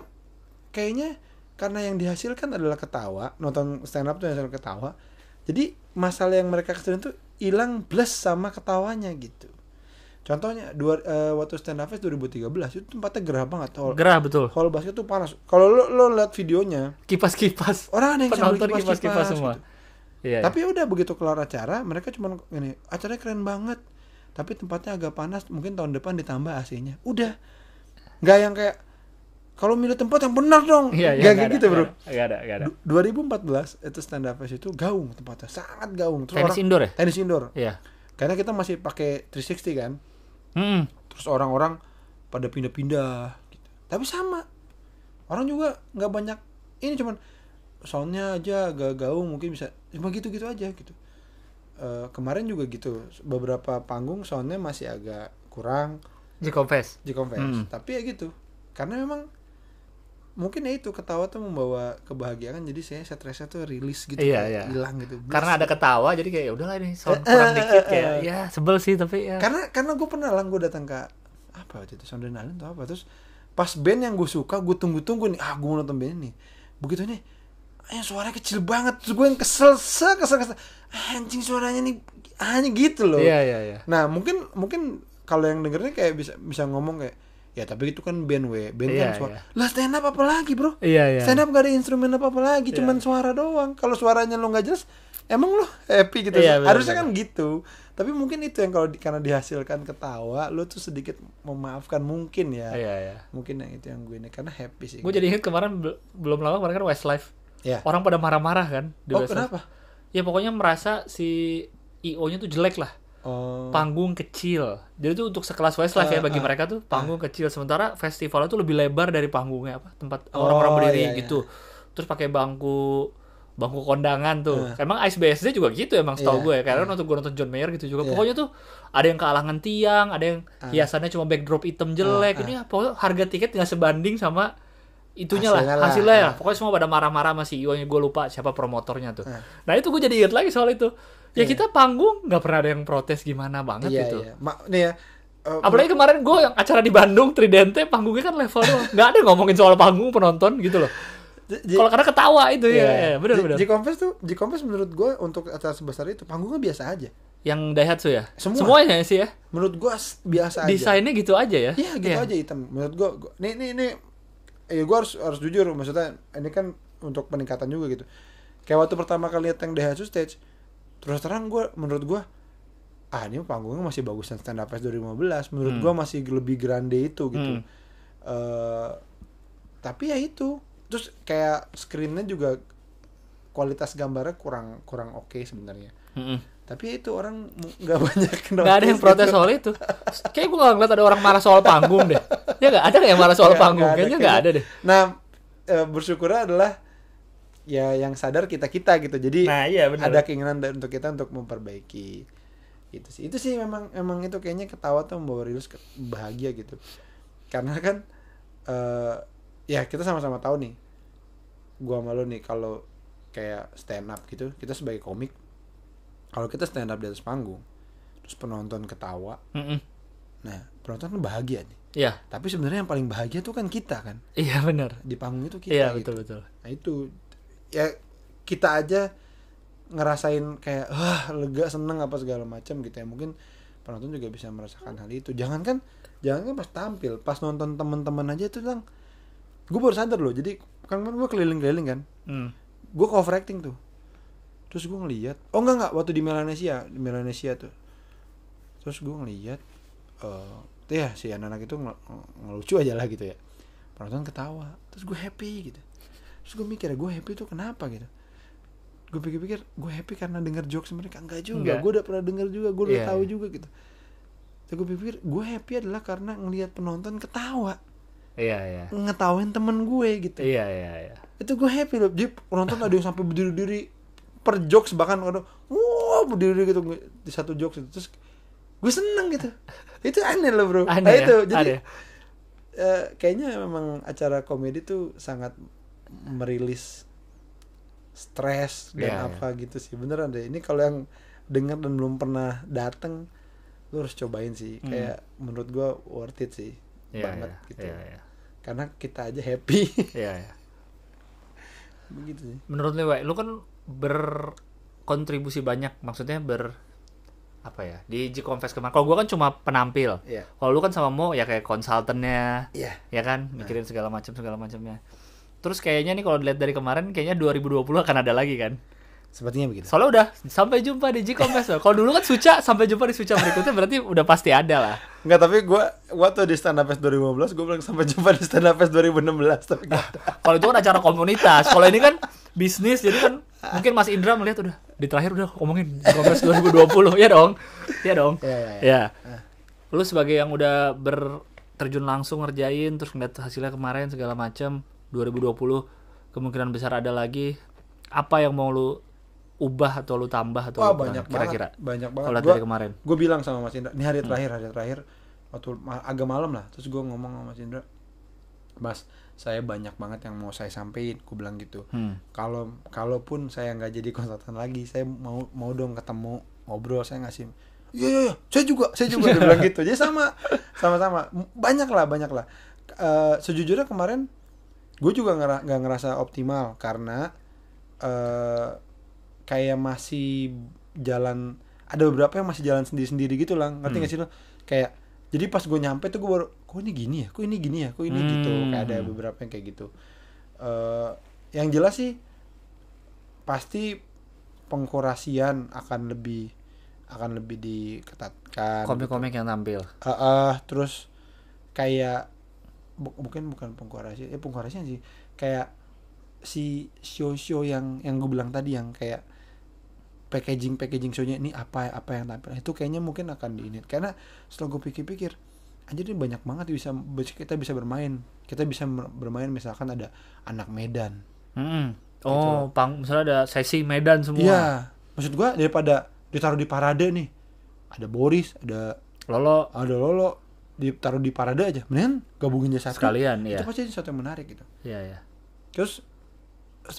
kayaknya karena yang dihasilkan adalah ketawa nonton stand up tuh yang selalu ketawa jadi masalah yang mereka kesulitan tuh hilang plus sama ketawanya gitu contohnya dua eh, waktu stand up fest 2013 itu tempatnya gerah banget hall, gerah betul. hall basket tuh panas kalau lo lo lihat videonya Kipas-kipas. orang ada yang sambil kipas-kipas semua. gitu. Iya. Tapi udah begitu kelar acara, mereka cuman gini, acaranya keren banget. Tapi tempatnya agak panas, mungkin tahun depan ditambah AC-nya. Udah. nggak yang kayak kalau milih tempat yang benar dong. Iya, iya. kayak ada, gitu, Bro. Nggak ada, nggak ada. Du- 2014 itu stand up fest itu gaung tempatnya, sangat gaung. Terus Tenis orang- indoor ya? Tenis indoor. Iya. Karena kita masih pakai 360 kan. Hmm. Terus orang-orang pada pindah-pindah gitu. Tapi sama. Orang juga nggak banyak ini cuman soundnya aja agak gaung mungkin bisa cuma gitu-gitu aja gitu. Eh, kemarin juga gitu beberapa panggung soundnya masih agak kurang Di confess. di converse Hmm. tapi ya gitu karena memang mungkin ya itu ketawa tuh membawa kebahagiaan jadi saya stresnya tuh rilis gitu Iya, kayak iya. hilang gitu Karena ada ketawa jadi kayak "Ya udahlah ini sound [LAUGHS] Eh, kurang eh, dikit eh, kayak eh. ya sebel sih tapi ya. karena karena gue pernah lah gue datang ke apa waktu itu Sound Island atau apa terus pas band yang gue suka gue tunggu-tunggu nih ah gue mau nonton band nih begitu nih eh suaranya kecil banget terus gue yang kesel kesel kesel kesel anjing suaranya nih hanya gitu loh Iya, iya, iya. nah mungkin mungkin kalau yang dengernya kayak bisa bisa ngomong kayak ya tapi itu kan band we band Iya, kan suara iya. lah stand up apa lagi bro Iya, iya. stand up gak ada instrumen apa apa lagi cuman suara doang kalau suaranya lo nggak jelas emang lo happy gitu Iya, benar, harusnya kan gitu tapi mungkin itu yang kalau di- karena dihasilkan ketawa lu tuh sedikit memaafkan mungkin ya Iya ya. mungkin yang itu yang gue ini karena happy sih Gue jadi inget kemarin bel- belum lama kemarin kan Westlife. ya Orang pada marah-marah kan di oh Westlife. kenapa Ya pokoknya merasa si IO-nya tuh jelek lah. Oh Panggung kecil. Jadi tuh untuk sekelas Westlife ya Ah, bagi ah, mereka tuh panggung kecil. Sementara festivalnya tuh lebih lebar dari panggungnya apa tempat Oh, orang-orang berdiri iya, iya. gitu. Terus pakai bangku bangku kondangan tuh. Emang Ice BSD juga gitu emang setahu Iya, gue ya. Karena waktu gue nonton John Mayer gitu juga. Iya. Pokoknya tuh ada yang kealangan tiang, ada yang hiasannya cuma backdrop hitam jelek. Ah, ah. Ini pokoknya harga tiket nggak sebanding sama itunya lah Hasilnya lah. hasilnya ya Ah. pokoknya semua pada marah-marah sama CEO nya gue lupa siapa promotornya tuh Ah. nah itu gue jadi inget lagi soal itu ya kita panggung nggak pernah ada yang protes gimana banget iya gitu. iya. Ma, nih ya eh, apalagi kemarin gue yang acara di Bandung Tridente panggungnya kan level doang. Nggak ada ngomongin soal panggung penonton gitu loh. J- J- kalau karena ketawa itu ya, iya. ya benar J- benar J-Confess tuh J-Confess menurut gue untuk acara sebesar itu panggungnya biasa aja. Yang Daihatsu ya? Semua. semuanya sih ya? Menurut gue biasa aja. Desainnya gitu aja ya? Iya gitu aja hitam. Menurut gua nih nih nih. Ya gua harus harus jujur maksudnya ini kan untuk peningkatan juga gitu. Kayak waktu pertama kali lihat yang Daihatsu stage, terus terang gua menurut gua ah ini panggungnya masih bagusan stand up fest 2015. Menurut Hmm. gua masih lebih grande itu gitu. Hmm. Eh, tapi ya itu. Terus kayak screennya juga kualitas gambarnya kurang kurang oke sebenarnya. Mm-mm. Tapi itu orang nggak [LAUGHS] banyak nggak ada yang notice protes gitu. soal itu kayak gue nggak ngeliat ada orang marah soal panggung deh ya nggak ada yang marah soal Nggak- panggung nggak ada, kayaknya nggak ada deh Nah, eh, bersyukurnya adalah ya yang sadar kita kita gitu. Jadi nah iya benar ada keinginan untuk kita untuk memperbaiki. Itu sih. Itu sih memang memang itu kayaknya ketawa tuh membawa Rilus ke- bahagia gitu. Karena kan eh ya kita sama-sama tahu nih. Gua malu nih kalau kayak stand up gitu, kita sebagai komik kalau kita stand up di atas panggung terus penonton ketawa, Mm-mm. nah penonton kan bahagia nih. iya Tapi sebenarnya yang paling bahagia tuh kan kita kan iya benar di panggung itu kita iya gitu. betul betul Nah itu ya kita aja ngerasain kayak wah lega seneng apa segala macam gitu ya. Mungkin penonton juga bisa merasakan hal itu. Jangan kan jangan kan pas tampil pas nonton teman-teman aja itu lang gue baru sadar loh jadi kan gue keliling-keliling kan. Hmm. gue cover acting tuh. Terus gue ngeliat oh enggak enggak waktu di Melanesia di Melanesia tuh. Terus gue ngeliat eh tuh ya si anak-anak itu ngel- ngelucu aja lah gitu ya. Penonton ketawa terus gue happy gitu terus gue mikir gue happy tuh kenapa? Gitu. Gue pikir-pikir gue happy karena denger jokes mereka. Enggak juga gue udah pernah denger juga gue udah Iya, tahu iya. juga gitu. Terus gue pikir gue happy adalah karena ngelihat penonton ketawa. Iya iya. Ngetawain temen gue gitu. Iya iya iya. Itu gue happy loh. Jadi penonton ada yang sampai berdiri-diri per jokes bahkan ada wah berdiri gitu. Di satu jokes itu. Terus gue seneng gitu. [LAUGHS] Itu aneh loh bro. Aneh Nah, ya? itu jadi Aneh. eh, kayaknya memang acara komedi tuh sangat merilis stres dan iya. apa gitu sih. Beneran deh. Ini kalau yang dengar dan belum pernah dateng lu harus cobain sih. Hmm. kayak menurut gue worth it sih iya banget iya. gitu. Iya iya. Karena kita aja happy. [LAUGHS] Iya iya. Begitu sih. Menurut lu lu kan berkontribusi banyak. Maksudnya ber apa ya di G Confess kemarin. Kalau gua kan cuma penampil. Iya. kalau lu kan sama Mo ya kayak konsultannya Iya. ya kan? Mikirin segala macam segala macamnya terus kayaknya nih kalau dilihat dari kemarin kayaknya 2020 akan ada lagi kan? Sepertinya begitu. Soalnya udah sampai jumpa di G Confess loh. kalau dulu kan Suca sampai jumpa di Suca berikutnya berarti udah pasti ada lah. Enggak, tapi gue waktu di Stand Up Fest 2015 gue bilang sampai jumpa di Stand Up Fest 2016 tapi nggak ada. [LAUGHS] kalau itu kan acara komunitas. Kalau ini kan bisnis jadi kan mungkin Mas Indra melihat udah di terakhir udah ngomongin Kongres 2020 ya dong. Ya dong. Iya, iya, ya iya. lu sebagai yang udah berterjun langsung ngerjain terus ngeliat hasilnya kemarin segala macam 2020 kemungkinan besar ada lagi apa yang mau lu ubah atau lu tambah atau Wah lu banyak kira-kira banyak banget. kalau dari kemarin gue bilang sama Mas Indra, ini hari terakhir, hari terakhir waktu agak malam lah, terus gue ngomong sama Mas Indra, Mas, saya banyak banget yang mau saya sampaikan, gue bilang gitu. hmm. Kalau kalaupun saya nggak jadi konsultan lagi, saya mau mau dong ketemu ngobrol, saya ngasih. Iya iya iya, saya juga, saya juga dia bilang gitu. Jadi sama sama-sama, M- banyak lah banyak lah. Eh, sejujurnya kemarin gue juga ngera- nggak ngerasa optimal karena eh kayak masih jalan ada beberapa yang masih jalan sendiri-sendiri gitu lah ngerti Hmm. gak sih lo? Kayak jadi pas gue nyampe tuh gue baru kok ini gini ya? Kok ini gini ya? Kok ini gitu? Hmm. kayak ada beberapa yang kayak gitu. Eh yang jelas sih pasti pengkurasian akan lebih akan lebih diketatkan komik-komik yang tampil. Eh, eh, terus kayak bu- bukan bukan pengkoreksi eh pengkoreksian sih. Kayak si show-show yang yang gue bilang tadi yang kayak packaging packaging show-nya ini apa apa yang tampil itu kayaknya mungkin akan di ini. Karena setelah gue pikir-pikir anjir ini banyak banget bisa kita bisa bermain. Kita bisa bermain misalkan ada anak Medan. Mm-mm. oh pang misalnya ada sesi Medan semua. Gitu. iya. Maksud gua daripada ditaruh di parade nih ada Boris ada Lolo. Ada Lolo ditaruh di parade aja. Mendingan gabungin jadi satu. Sekalian itu ya pasti sesuatu yang menarik gitu. Iya ya terus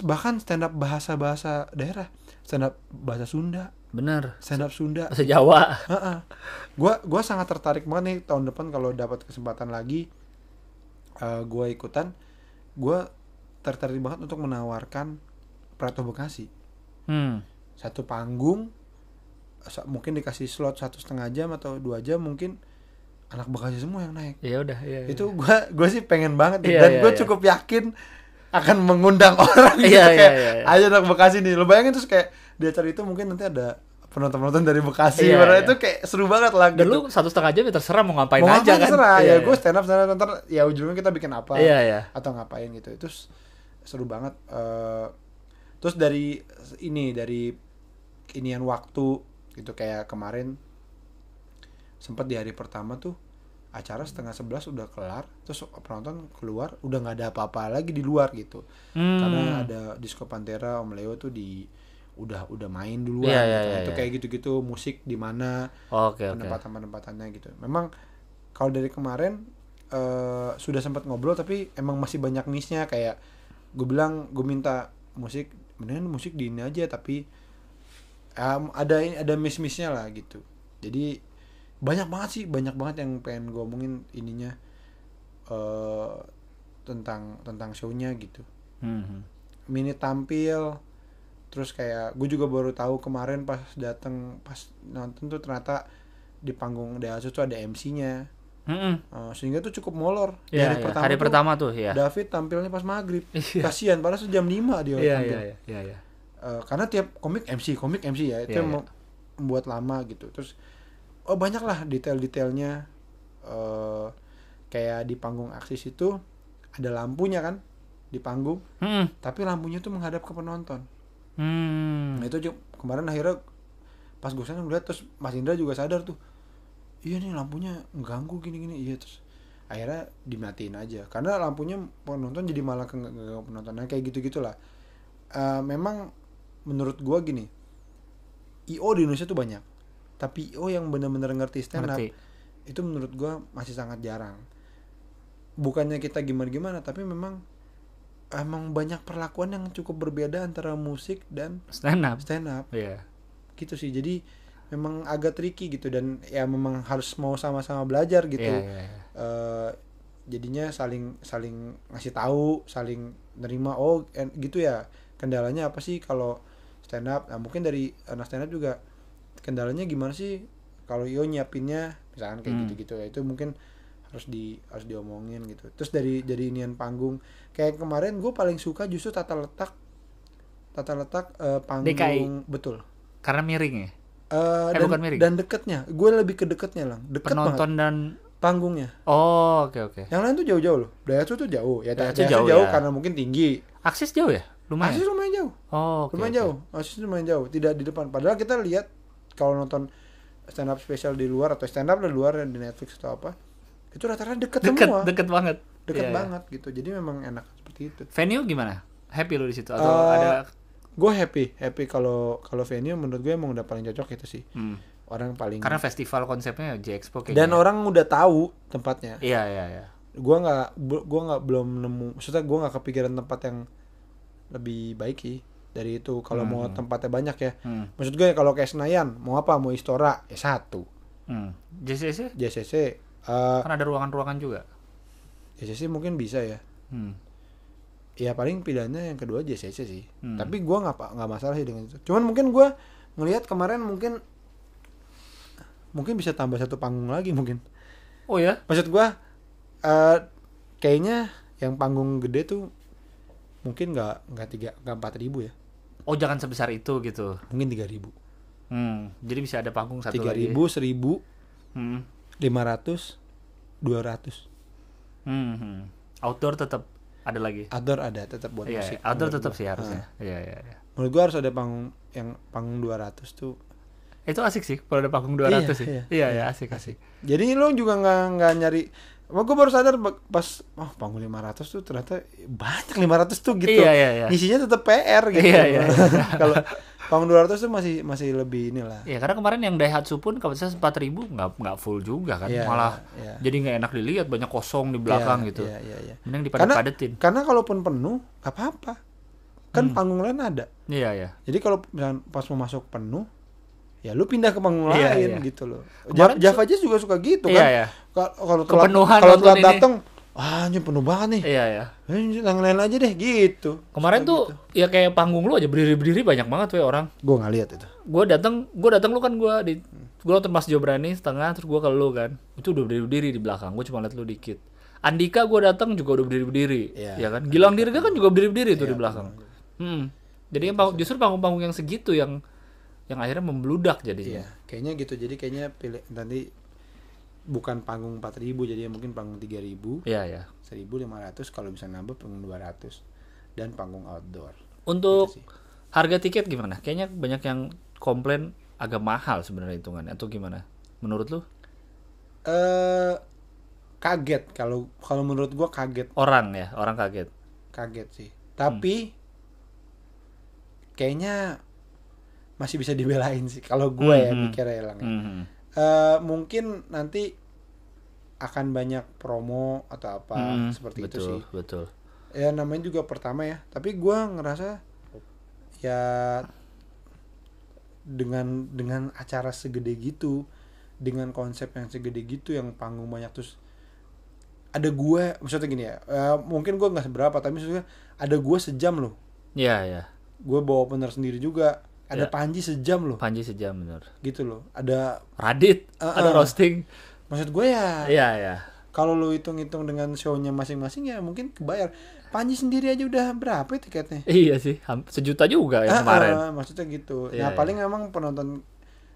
bahkan stand up bahasa bahasa daerah. Stand up bahasa Sunda. Bener. Stand up Sunda. bahasa Jawa. Heeh. gua gua sangat tertarik banget nih tahun depan kalau dapat kesempatan lagi eh gua ikutan. Gua tertarik banget untuk menawarkan Prato Bekasi. Hmm. Satu panggung mungkin dikasih slot satu setengah jam atau dua jam mungkin anak Bekasi semua yang naik ya udah ya, itu gua gua sih pengen banget Iya, dan iya, gue iya. cukup yakin akan mengundang [LAUGHS] orang gitu Iya, iya, kayak iya, iya. ayo anak Bekasi nih lo bayangin terus kayak di acara itu mungkin nanti ada penonton-penonton dari Bekasi Iya, iya. itu kayak seru banget lah gitu. lu satu setengah jam ya terserah mau ngapain mau aja ngapain kan terserah Iya, ya iya. gue stand up stand up ntar ya ujungnya kita bikin apa iya iya atau ngapain gitu itu seru banget Eh, terus dari ini dari inian waktu gitu kayak kemarin sempat di hari pertama tuh acara setengah sebelas udah kelar terus penonton keluar udah nggak ada apa-apa lagi di luar gitu Hmm. karena ada disco pantera om leo tuh di udah udah main duluan Iya, gitu. Nah, iya, itu iya. kayak gitu-gitu musik di mana oke oke penempatan penempatannya gitu memang kalau dari kemarin eh, sudah sempat ngobrol tapi emang masih banyak missnya kayak gue bilang gue minta musik mendingan musik di ini aja tapi em, ada ada miss missnya lah gitu jadi banyak banget sih banyak banget yang pengen gue omongin ininya eh tentang tentang shownya gitu Hmm. mini tampil terus kayak gue juga baru tahu kemarin pas datang pas nonton tuh ternyata di panggung Deasu tuh ada MC-nya Mm-mm. Eh, sehingga tuh cukup molor Di Iya, iya. hari tuh pertama tuh ya David tampilnya pas maghrib [LAUGHS] Iya. kasihan padahal jam 5 dia iya tampil iya iya iya iya Eh, karena tiap komik MC komik MC ya itu Iya, yang iya. mem- membuat lama gitu terus oh banyak lah detail-detailnya eh kayak di panggung aksis itu ada lampunya kan di panggung Hmm. tapi lampunya tuh menghadap ke penonton Hmm. Nah itu kemarin akhirnya pas gue sana ngeliat terus Mas Indra juga sadar tuh. Iya nih lampunya mengganggu gini-gini. Iya terus akhirnya dimatiin aja karena lampunya penonton jadi malah ke ke penonton nah, kayak gitu gitulah Eh, memang menurut gua gini io di Indonesia tuh banyak tapi io yang benar-benar ngerti stand up Ngerti. itu menurut gua masih sangat jarang. Bukannya kita gimana-gimana tapi memang emang banyak perlakuan yang cukup berbeda antara musik dan stand up stand up iya. Gitu sih jadi memang agak tricky gitu dan ya memang harus mau sama-sama belajar gitu. Iya iya iya. Eh, jadinya saling saling ngasih tahu saling nerima oh gitu ya. Kendalanya apa sih kalau stand up nah mungkin dari anak stand up juga kendalanya gimana sih kalau yo nyiapinnya? Misalkan kayak Hmm. gitu-gitu ya itu mungkin harus di harus diomongin gitu. Terus dari dari inian panggung kayak kemarin gue paling suka justru tata letak tata letak eh, panggung DKI. betul. Karena miring ya? Eh, Eh, dan, bukan miring. dan deketnya. Gue lebih ke deketnya lang. Deket banget. Penonton dan panggungnya. Oh oke oke. Yang lain tuh jauh-jauh loh. Daihatsu tuh jauh. Ya Daihatsu Daihatsu jauh, jauh, ya. karena mungkin tinggi. Akses jauh ya? Lumayan? Asis lumayan jauh. Oh oke, lumayan oke. jauh. Asis lumayan jauh. Tidak di depan. Padahal kita lihat kalau nonton stand up spesial di luar atau stand up di luar di Netflix atau apa itu rata-rata deket, deket semua. deket banget. Deket Iya, iya. banget gitu. Jadi memang enak seperti itu. Venue gimana? Happy lu di situ atau Eh, ada gue happy happy kalau kalau venue menurut gue emang udah paling cocok itu sih. Hmm. orang paling karena festival konsepnya J Expo kayaknya. Dan orang udah tahu tempatnya. Iya iya iya. Gua nggak gua nggak belum nemu maksudnya gua nggak kepikiran tempat yang lebih baik sih dari itu kalau mau Hmm. tempatnya banyak ya. Hmm. maksud gue kalau kayak Senayan mau apa? Mau Istora ya satu. Hmm. JCC JCC eh kan ada ruangan-ruangan juga? JCC mungkin bisa ya. Hmm. ya paling pilihannya yang kedua JCC sih. Hmm. tapi gua nggak nggak masalah sih dengan itu. Cuman mungkin gua ngelihat kemarin mungkin mungkin bisa tambah satu panggung lagi mungkin. Oh ya? Maksud gua eh kayaknya yang panggung gede tuh mungkin nggak nggak tiga nggak empat ribu ya oh jangan sebesar itu gitu mungkin tiga ribu Hmm, jadi bisa ada panggung satu tiga lagi. ribu seribu Hmm. lima ratus dua ratus Hmm, hmm. Outdoor tetap ada lagi. outdoor ada tetap buat Iya, musik outdoor tetap sih harusnya. Ah. Iya, iya, iya. menurut gua harus ada panggung yang panggung 200 tuh Itu asik sih kalau ada panggung 200 Iya, sih. iya, Iya, iya, asik, asik. jadi lo juga nggak nggak nyari Wah, gue baru sadar pas oh panggung 500 tuh ternyata banyak 500 tuh gitu. Iya, iya, iya. Isinya tetap PR gitu. Iya, iya, iya. [LAUGHS] Kalau panggung 200 tuh masih masih lebih inilah. Iya, karena kemarin yang Daihatsu pun kapasitas 4000 nggak nggak full juga kan. Iya, Malah iya. jadi nggak enak dilihat banyak kosong di belakang Iya, gitu. Iya, iya, iya. Mending Karena dipadet-padetin. karena kalaupun penuh apa-apa. Kan Hmm. panggung lain ada. Iya, iya. Jadi kalau pas mau masuk penuh ya lu pindah ke panggung Iya, lain iya. gitu loh. Kemarin Ja- Java Jazz juga suka gitu Iya, kan. iya. Ka- Kalau telat Kepenuhan kalau telat datang, ah anjir penuh banget nih. Iya, iya. Eh, yang lain aja deh gitu. Kemarin tuh ya kayak panggung lu aja berdiri-berdiri banyak banget we orang. Gue nggak lihat itu. Gue datang, gue datang lu kan gue di gue nonton Mas Jobrani setengah terus gue ke lu kan. Itu udah berdiri-berdiri di belakang. Gue cuma liat lu dikit. Andika gue datang juga udah berdiri-berdiri, Iya. ya kan? Gilang Dirga kan juga berdiri-berdiri tuh Iya, di belakang. Hmm. Jadi justru panggung-panggung yang segitu yang yang akhirnya membludak jadinya. Iya, kayaknya gitu. Jadi kayaknya pilih nanti bukan panggung 4000 jadi mungkin panggung 3000, Iya, ya. 1500 kalau bisa nambah panggung 200 dan panggung outdoor. Untuk Gitu harga tiket gimana? Kayaknya banyak yang komplain agak mahal sebenarnya hitungannya atau gimana? Menurut lu? Eh kaget kalau kalau menurut gua kaget, Orang ya, orang kaget. kaget sih. Tapi kayaknya masih bisa dibelain sih kalau gue ya Hmm, hmm. mikirnya Elang ya. Mhm. Eh, mungkin nanti akan banyak promo atau apa Mhm, seperti betul, itu sih. Betul. ya namanya juga pertama ya tapi gua ngerasa ya dengan dengan acara segede gitu dengan konsep yang segede gitu yang panggung banyak terus ada gue maksudnya gini ya eh, mungkin gua nggak seberapa tapi maksudnya ada gue sejam loh Iya, ya. gue bawa opener sendiri juga ada Ya. Panji sejam loh Panji sejam bener. gitu loh ada Radit, Uh-uh. ada roasting. maksud gue ya Iya, ya. kalau lu hitung-hitung dengan show-nya masing-masing ya mungkin kebayar Panji sendiri aja udah berapa ya tiketnya Iya sih, sejuta juga yang Ah, kemarin. maksudnya gitu. Iya, nah, paling memang penonton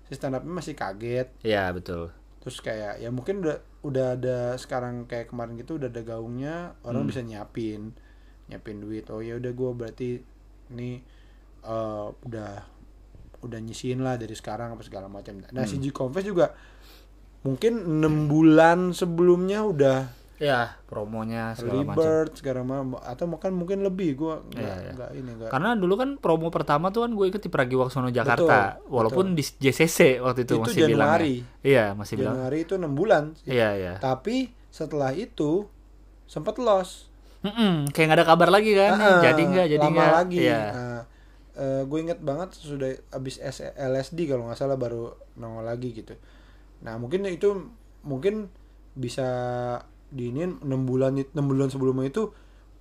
si stand up-nya masih kaget. Iya, betul. Terus kayak ya mungkin udah udah ada sekarang kayak kemarin gitu udah ada gaungnya, orang Hmm. bisa nyiapin. Nyiapin duit. Oh ya udah gua berarti ini eh, udah udah nyisihin lah dari sekarang apa segala macam. Nah, si Hmm. G Confess juga mungkin enam bulan sebelumnya udah Ya, promonya segala macam. Segala macam atau mungkin mungkin lebih gua nggak iya. nggak ini nggak Karena dulu kan promo pertama tuh kan gue ikut di Pragiwaksono Jakarta, Betul, walaupun di JCC waktu itu, Itu masih bilang. Januari. Iya, masih bilang. Januari itu enam bulan. Iya, iya. Tapi setelah itu sempat loss. Mm-mm, kayak nggak ada kabar lagi kan? Ah, jadi nggak, jadi lama nggak. lagi. Iya. Nah, gue inget banget sudah abis LSD kalau nggak salah baru nongol lagi gitu. Nah mungkin itu mungkin bisa diinin enam bulan enam bulan sebelumnya itu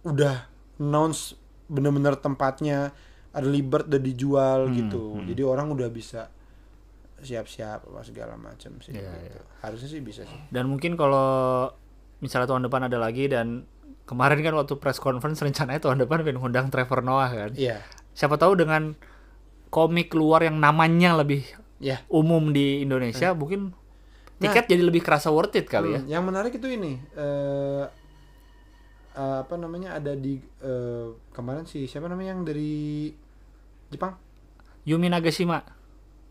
udah announce bener-bener tempatnya ada libert udah dijual Hmm, gitu. hmm. Jadi orang udah bisa siap-siap apa segala macam sih Iya, gitu. Harusnya sih bisa sih. Dan mungkin kalau misalnya tahun depan ada lagi dan kemarin kan waktu press conference rencananya tahun depan pengen ngundang Trevor Noah kan. Iya. Siapa tahu dengan komik luar yang namanya lebih Iya. umum di Indonesia mungkin tiket jadi lebih kerasa worth it kali ya. Hmm, Yang menarik itu ini eh eh, apa namanya ada di eh, kemarin sih siapa namanya yang dari Jepang? Yumi Nagashima.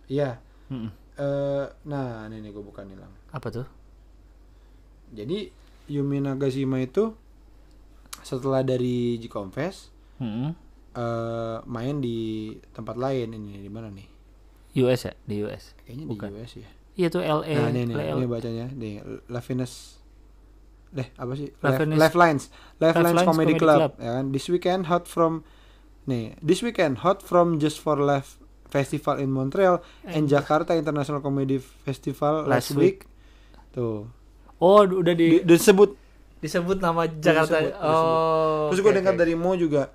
Iya. Mm-mm. Eh, nah ini nih gue bukan hilang. Apa tuh? Jadi Yumi Nagashima itu setelah dari G Confess Mm-mm. Eh, main di tempat lain ini di mana nih? US ya di US. Kayaknya Bukan. di US ya. Iya tuh LA. nah ini LA. ini bacanya nih Lavinus deh apa sih Lavinus- Life, Lines Life Lines Lines Comedy, Comedy Club, Club. ya kan this weekend hot from nih this weekend hot from Just for Life Festival in Montreal and Jakarta International Comedy Festival last, Last week. tuh Oh udah di, di, disebut disebut nama Jakarta. disebut, disebut. oh. terus oke, gue dengar oke. dari Mo juga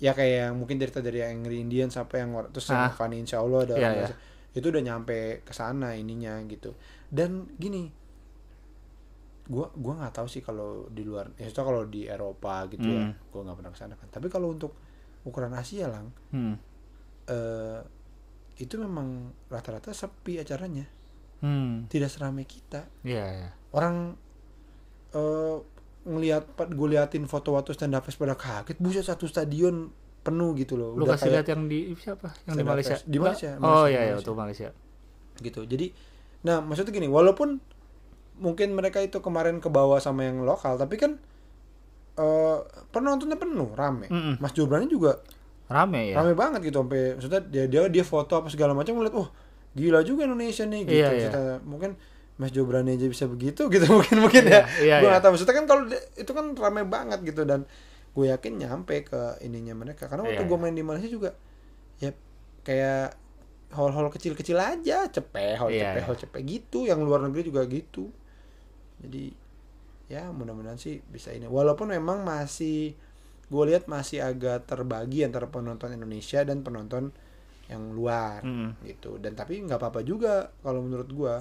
ya kayak yang mungkin cerita dari Angry Indian sampai yang terus Ah. sama Fanny Insya Allah ada Iya, orang iya. bahasa- itu udah nyampe ke sana ininya gitu dan gini gua gua nggak tahu sih kalau di luar ya itu kalau di Eropa gitu ya Hmm. gua nggak pernah ke sana kan tapi kalau untuk ukuran Asia lang Hmm. eh itu memang rata-rata sepi acaranya Hmm. tidak seramai kita Iya, iya. orang eh ngelihat gue liatin foto waktu stand up fest pada kaget buset satu stadion penuh gitu loh Lu Udah kasih lihat yang di siapa? Yang di Malaysia. Di Malaysia, Enggak? Oh Malaysia, iya iya, Malaysia. tuh Malaysia. gitu jadi nah maksudnya gini walaupun mungkin mereka itu kemarin ke bawah sama yang lokal tapi kan eh penontonnya penuh rame Mm-mm. Mas Jobrani juga Rame ya. rame banget gitu sampai maksudnya dia dia dia foto apa segala macam ngeliat oh gila juga Indonesia nih gitu Iya, iya. Mungkin Mas Jobrani aja bisa begitu gitu. [LAUGHS] Mungkin mungkin Iya, ya. Iya, gue iya. nggak tahu. Maksudnya kan kalau itu kan rame banget gitu. Dan gue yakin nyampe ke ininya mereka. Karena waktu Iya, gue iya. main di Malaysia juga ya kayak hall-hall kecil-kecil aja. Cepet hall Iya, cepet iya. hall cepet gitu. Yang luar negeri juga gitu. Jadi ya mudah-mudahan sih bisa ini. Walaupun memang masih gue lihat masih agak terbagi antara penonton Indonesia dan penonton yang luar Mm-mm. gitu. Dan tapi nggak apa-apa juga kalau menurut gue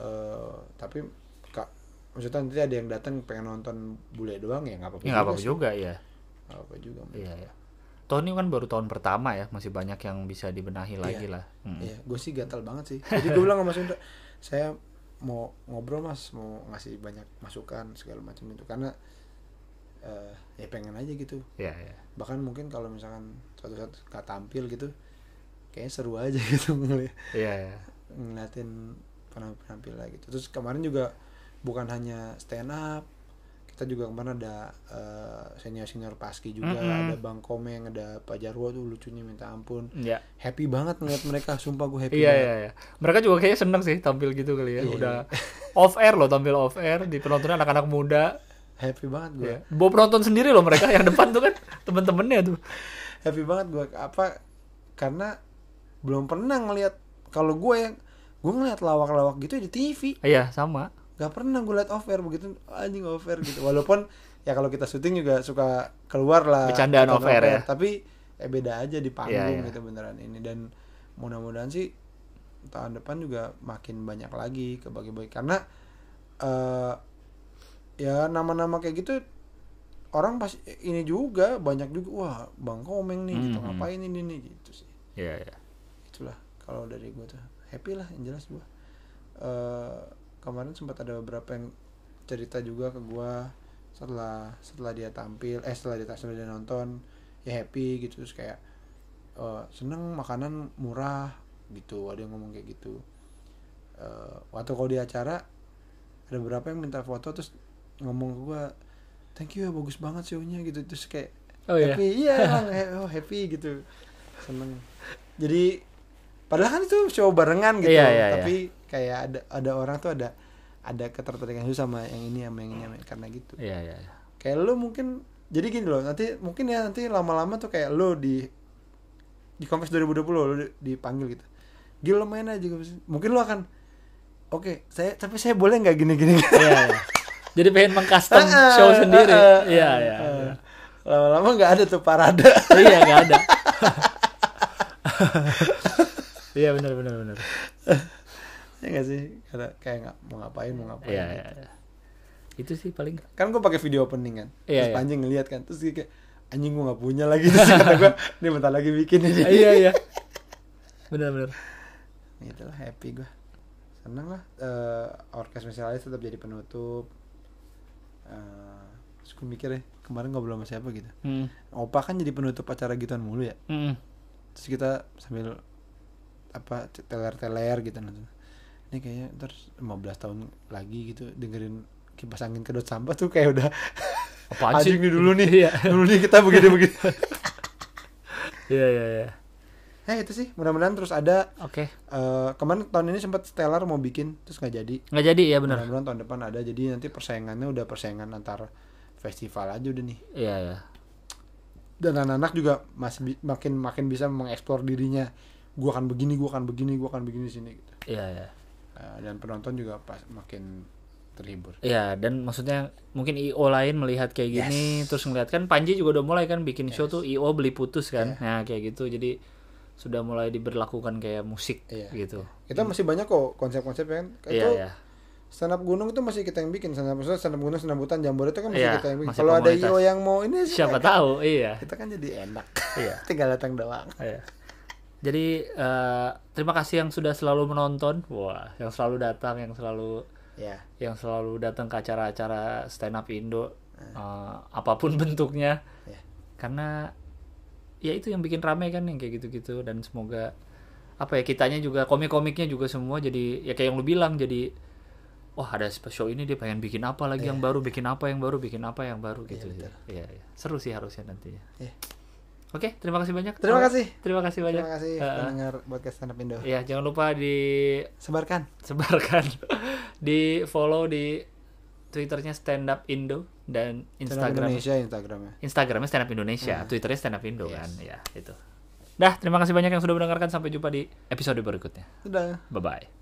Eh, tapi kak maksudnya nanti ada yang datang pengen nonton bule doang ya nggak apa-apa Ya apa-apa sih. juga ya. Nggak apa-apa juga Iya ya. Toh ini kan baru tahun pertama ya, masih banyak yang bisa dibenahi lagi Iya. lah. Hmm. Iya, gue sih gatal banget sih. Jadi gue bilang sama Mas Indra, saya mau ngobrol mas, mau ngasih banyak masukan segala macam itu karena eh ya pengen aja gitu. Iya iya. Bahkan mungkin kalau misalkan suatu saat nggak tampil gitu, kayaknya seru aja [LAUGHS] gitu ngeliat Iya iya. ngeliatin penampil penampil lah gitu. Terus kemarin juga bukan hanya stand up, kita juga kemarin ada senior senior paski juga, Mm-mm. ada Bang Komeng, ada Pak Jarwo tuh lucunya minta ampun. Iya. Happy banget ngeliat mereka, sumpah gue happy Iya banget. iya iya. Mereka juga kayaknya seneng sih tampil gitu kali ya. Iya, Udah off air loh tampil off air di penontonnya anak-anak muda. Happy banget gue. Iya. Bawa penonton sendiri loh mereka yang depan tuh kan temen-temennya tuh. Happy banget gue apa karena belum pernah ngeliat kalau gue yang gue ngeliat lawak-lawak gitu di TV Iya sama. gak pernah gue liat off air begitu. Anjing off air gitu. Walaupun ya kalau kita syuting juga suka keluar lah. Bercandaan ikutan off air ya. tapi eh beda aja di panggung Iya, iya. gitu beneran ini. Dan mudah-mudahan sih tahun depan juga makin banyak lagi kebagi-bagi karena eh ya nama-nama kayak gitu orang pas ini juga banyak juga wah bang komeng nih gitu. Mhm. ngapain ini nih? Gitu sih. Iya iya. itulah kalau dari gue tuh happy lah yang jelas gue Eh kemarin sempat ada beberapa yang cerita juga ke gue setelah setelah dia tampil eh setelah dia setelah dia nonton ya happy gitu. Terus kayak eh, seneng makanan murah gitu. Ada yang ngomong kayak gitu. Eh waktu kalau di acara ada beberapa yang minta foto terus ngomong ke gue thank you ya bagus banget show-nya gitu. Terus kayak Oh iya. happy iya emang he- oh, happy gitu. Seneng. Jadi padahal kan itu show barengan gitu Iya, iya, tapi kayak ada ada orang tuh ada ada ketertarikan itu sama yang ini sama yang ini sama yang- karena gitu Iya iya. iya. kayak lu mungkin jadi gini loh nanti mungkin ya nanti lama-lama tuh kayak lu di di Confess 2020 lu di- dipanggil gitu Gil lo main aja mungkin lu akan oke saya tapi saya boleh nggak gini gini Iya iya. Jadi pengen mengcustom [LAUGHS] Ah, show sendiri. ah, ah, Iya ah, iya. ah. lama-lama nggak ada tuh parade Iya nggak ada. [LAUGHS] Iya benar benar benar. [LAUGHS] ya nggak sih karena kayak nggak mau ngapain mau ngapain Iya gitu. iya. iya. Itu sih paling. kan gue pakai video opening kan Iya, terus iya. Panji ngeliat kan terus dia kayak anjing gue nggak punya lagi [LAUGHS] terus kata gue ini bentar lagi bikin ini iya iya. [LAUGHS] Benar benar. gitu lah happy gue seneng lah eh orkes spesialis tetap jadi penutup Eh terus gue mikir ya kemarin ngobrol sama siapa gitu Hmm. opa kan jadi penutup acara gituan mulu ya Hmm. terus kita sambil apa teler-teler gitu nonton ini kayaknya terus 15 tahun lagi gitu dengerin kipas angin kedot sampah tuh kayak udah [LAUGHS] sih? anjing nih dulu nih Iya. dulu nih kita begini [LAUGHS] begini Iya iya iya. eh itu sih mudah-mudahan terus ada Oke. eh kemarin tahun ini sempat Stellar mau bikin terus nggak jadi Nggak jadi ya benar. mudah-mudahan tahun depan ada jadi nanti persaingannya udah persaingan antar festival aja udah nih Iya iya. dan anak-anak juga masih makin makin bisa mengeksplor dirinya gua akan begini gua akan begini gua akan begini sini gitu Iya iya. Eh, dan penonton juga pas makin terhibur Iya, dan maksudnya mungkin IO lain melihat kayak gini, terus ngeliat kan Panji juga udah mulai kan bikin show tuh IO beli putus kan, nah kayak gitu, jadi sudah mulai diberlakukan kayak musik Iya. gitu. kita masih banyak kok konsep-konsep kan Iya itu iya. stand up gunung itu masih kita yang bikin stand up stand up gunung stand up hutan jambore itu kan masih Iya, kita yang bikin kalau ada io yang mau ini Siapa tahu, iya. kita kan jadi enak Iya. [LAUGHS] tinggal datang doang Iya. Jadi eh, terima kasih yang sudah selalu menonton. Wah, yang selalu datang, yang selalu Ya. yang selalu datang ke acara-acara stand up Indo eh, apa pun [LAUGHS] bentuknya. Ya. Karena ya itu yang bikin rame kan yang kayak gitu-gitu dan semoga apa ya kitanya juga komik-komiknya juga semua jadi ya kayak yang lu bilang jadi wah ada show ini dia pengen bikin apa lagi yang baru bikin apa yang baru bikin apa yang baru gitu betul. Iya, iya. seru sih harusnya nantinya Iya. Oke terima kasih banyak. Terima kasih. terima kasih banyak. Terima kasih pendengar podcast stand up Indo. ya jangan lupa di Sebarkan. sebarkan. [LAUGHS] Di follow di twitternya stand up Indo dan Stand up Instagram. Indonesia Instagramnya. Instagramnya stand up Indonesia twitternya stand up Indo kan. Ya itu. Dah terima kasih banyak yang sudah mendengarkan. Sampai jumpa di episode berikutnya. Sudah. bye bye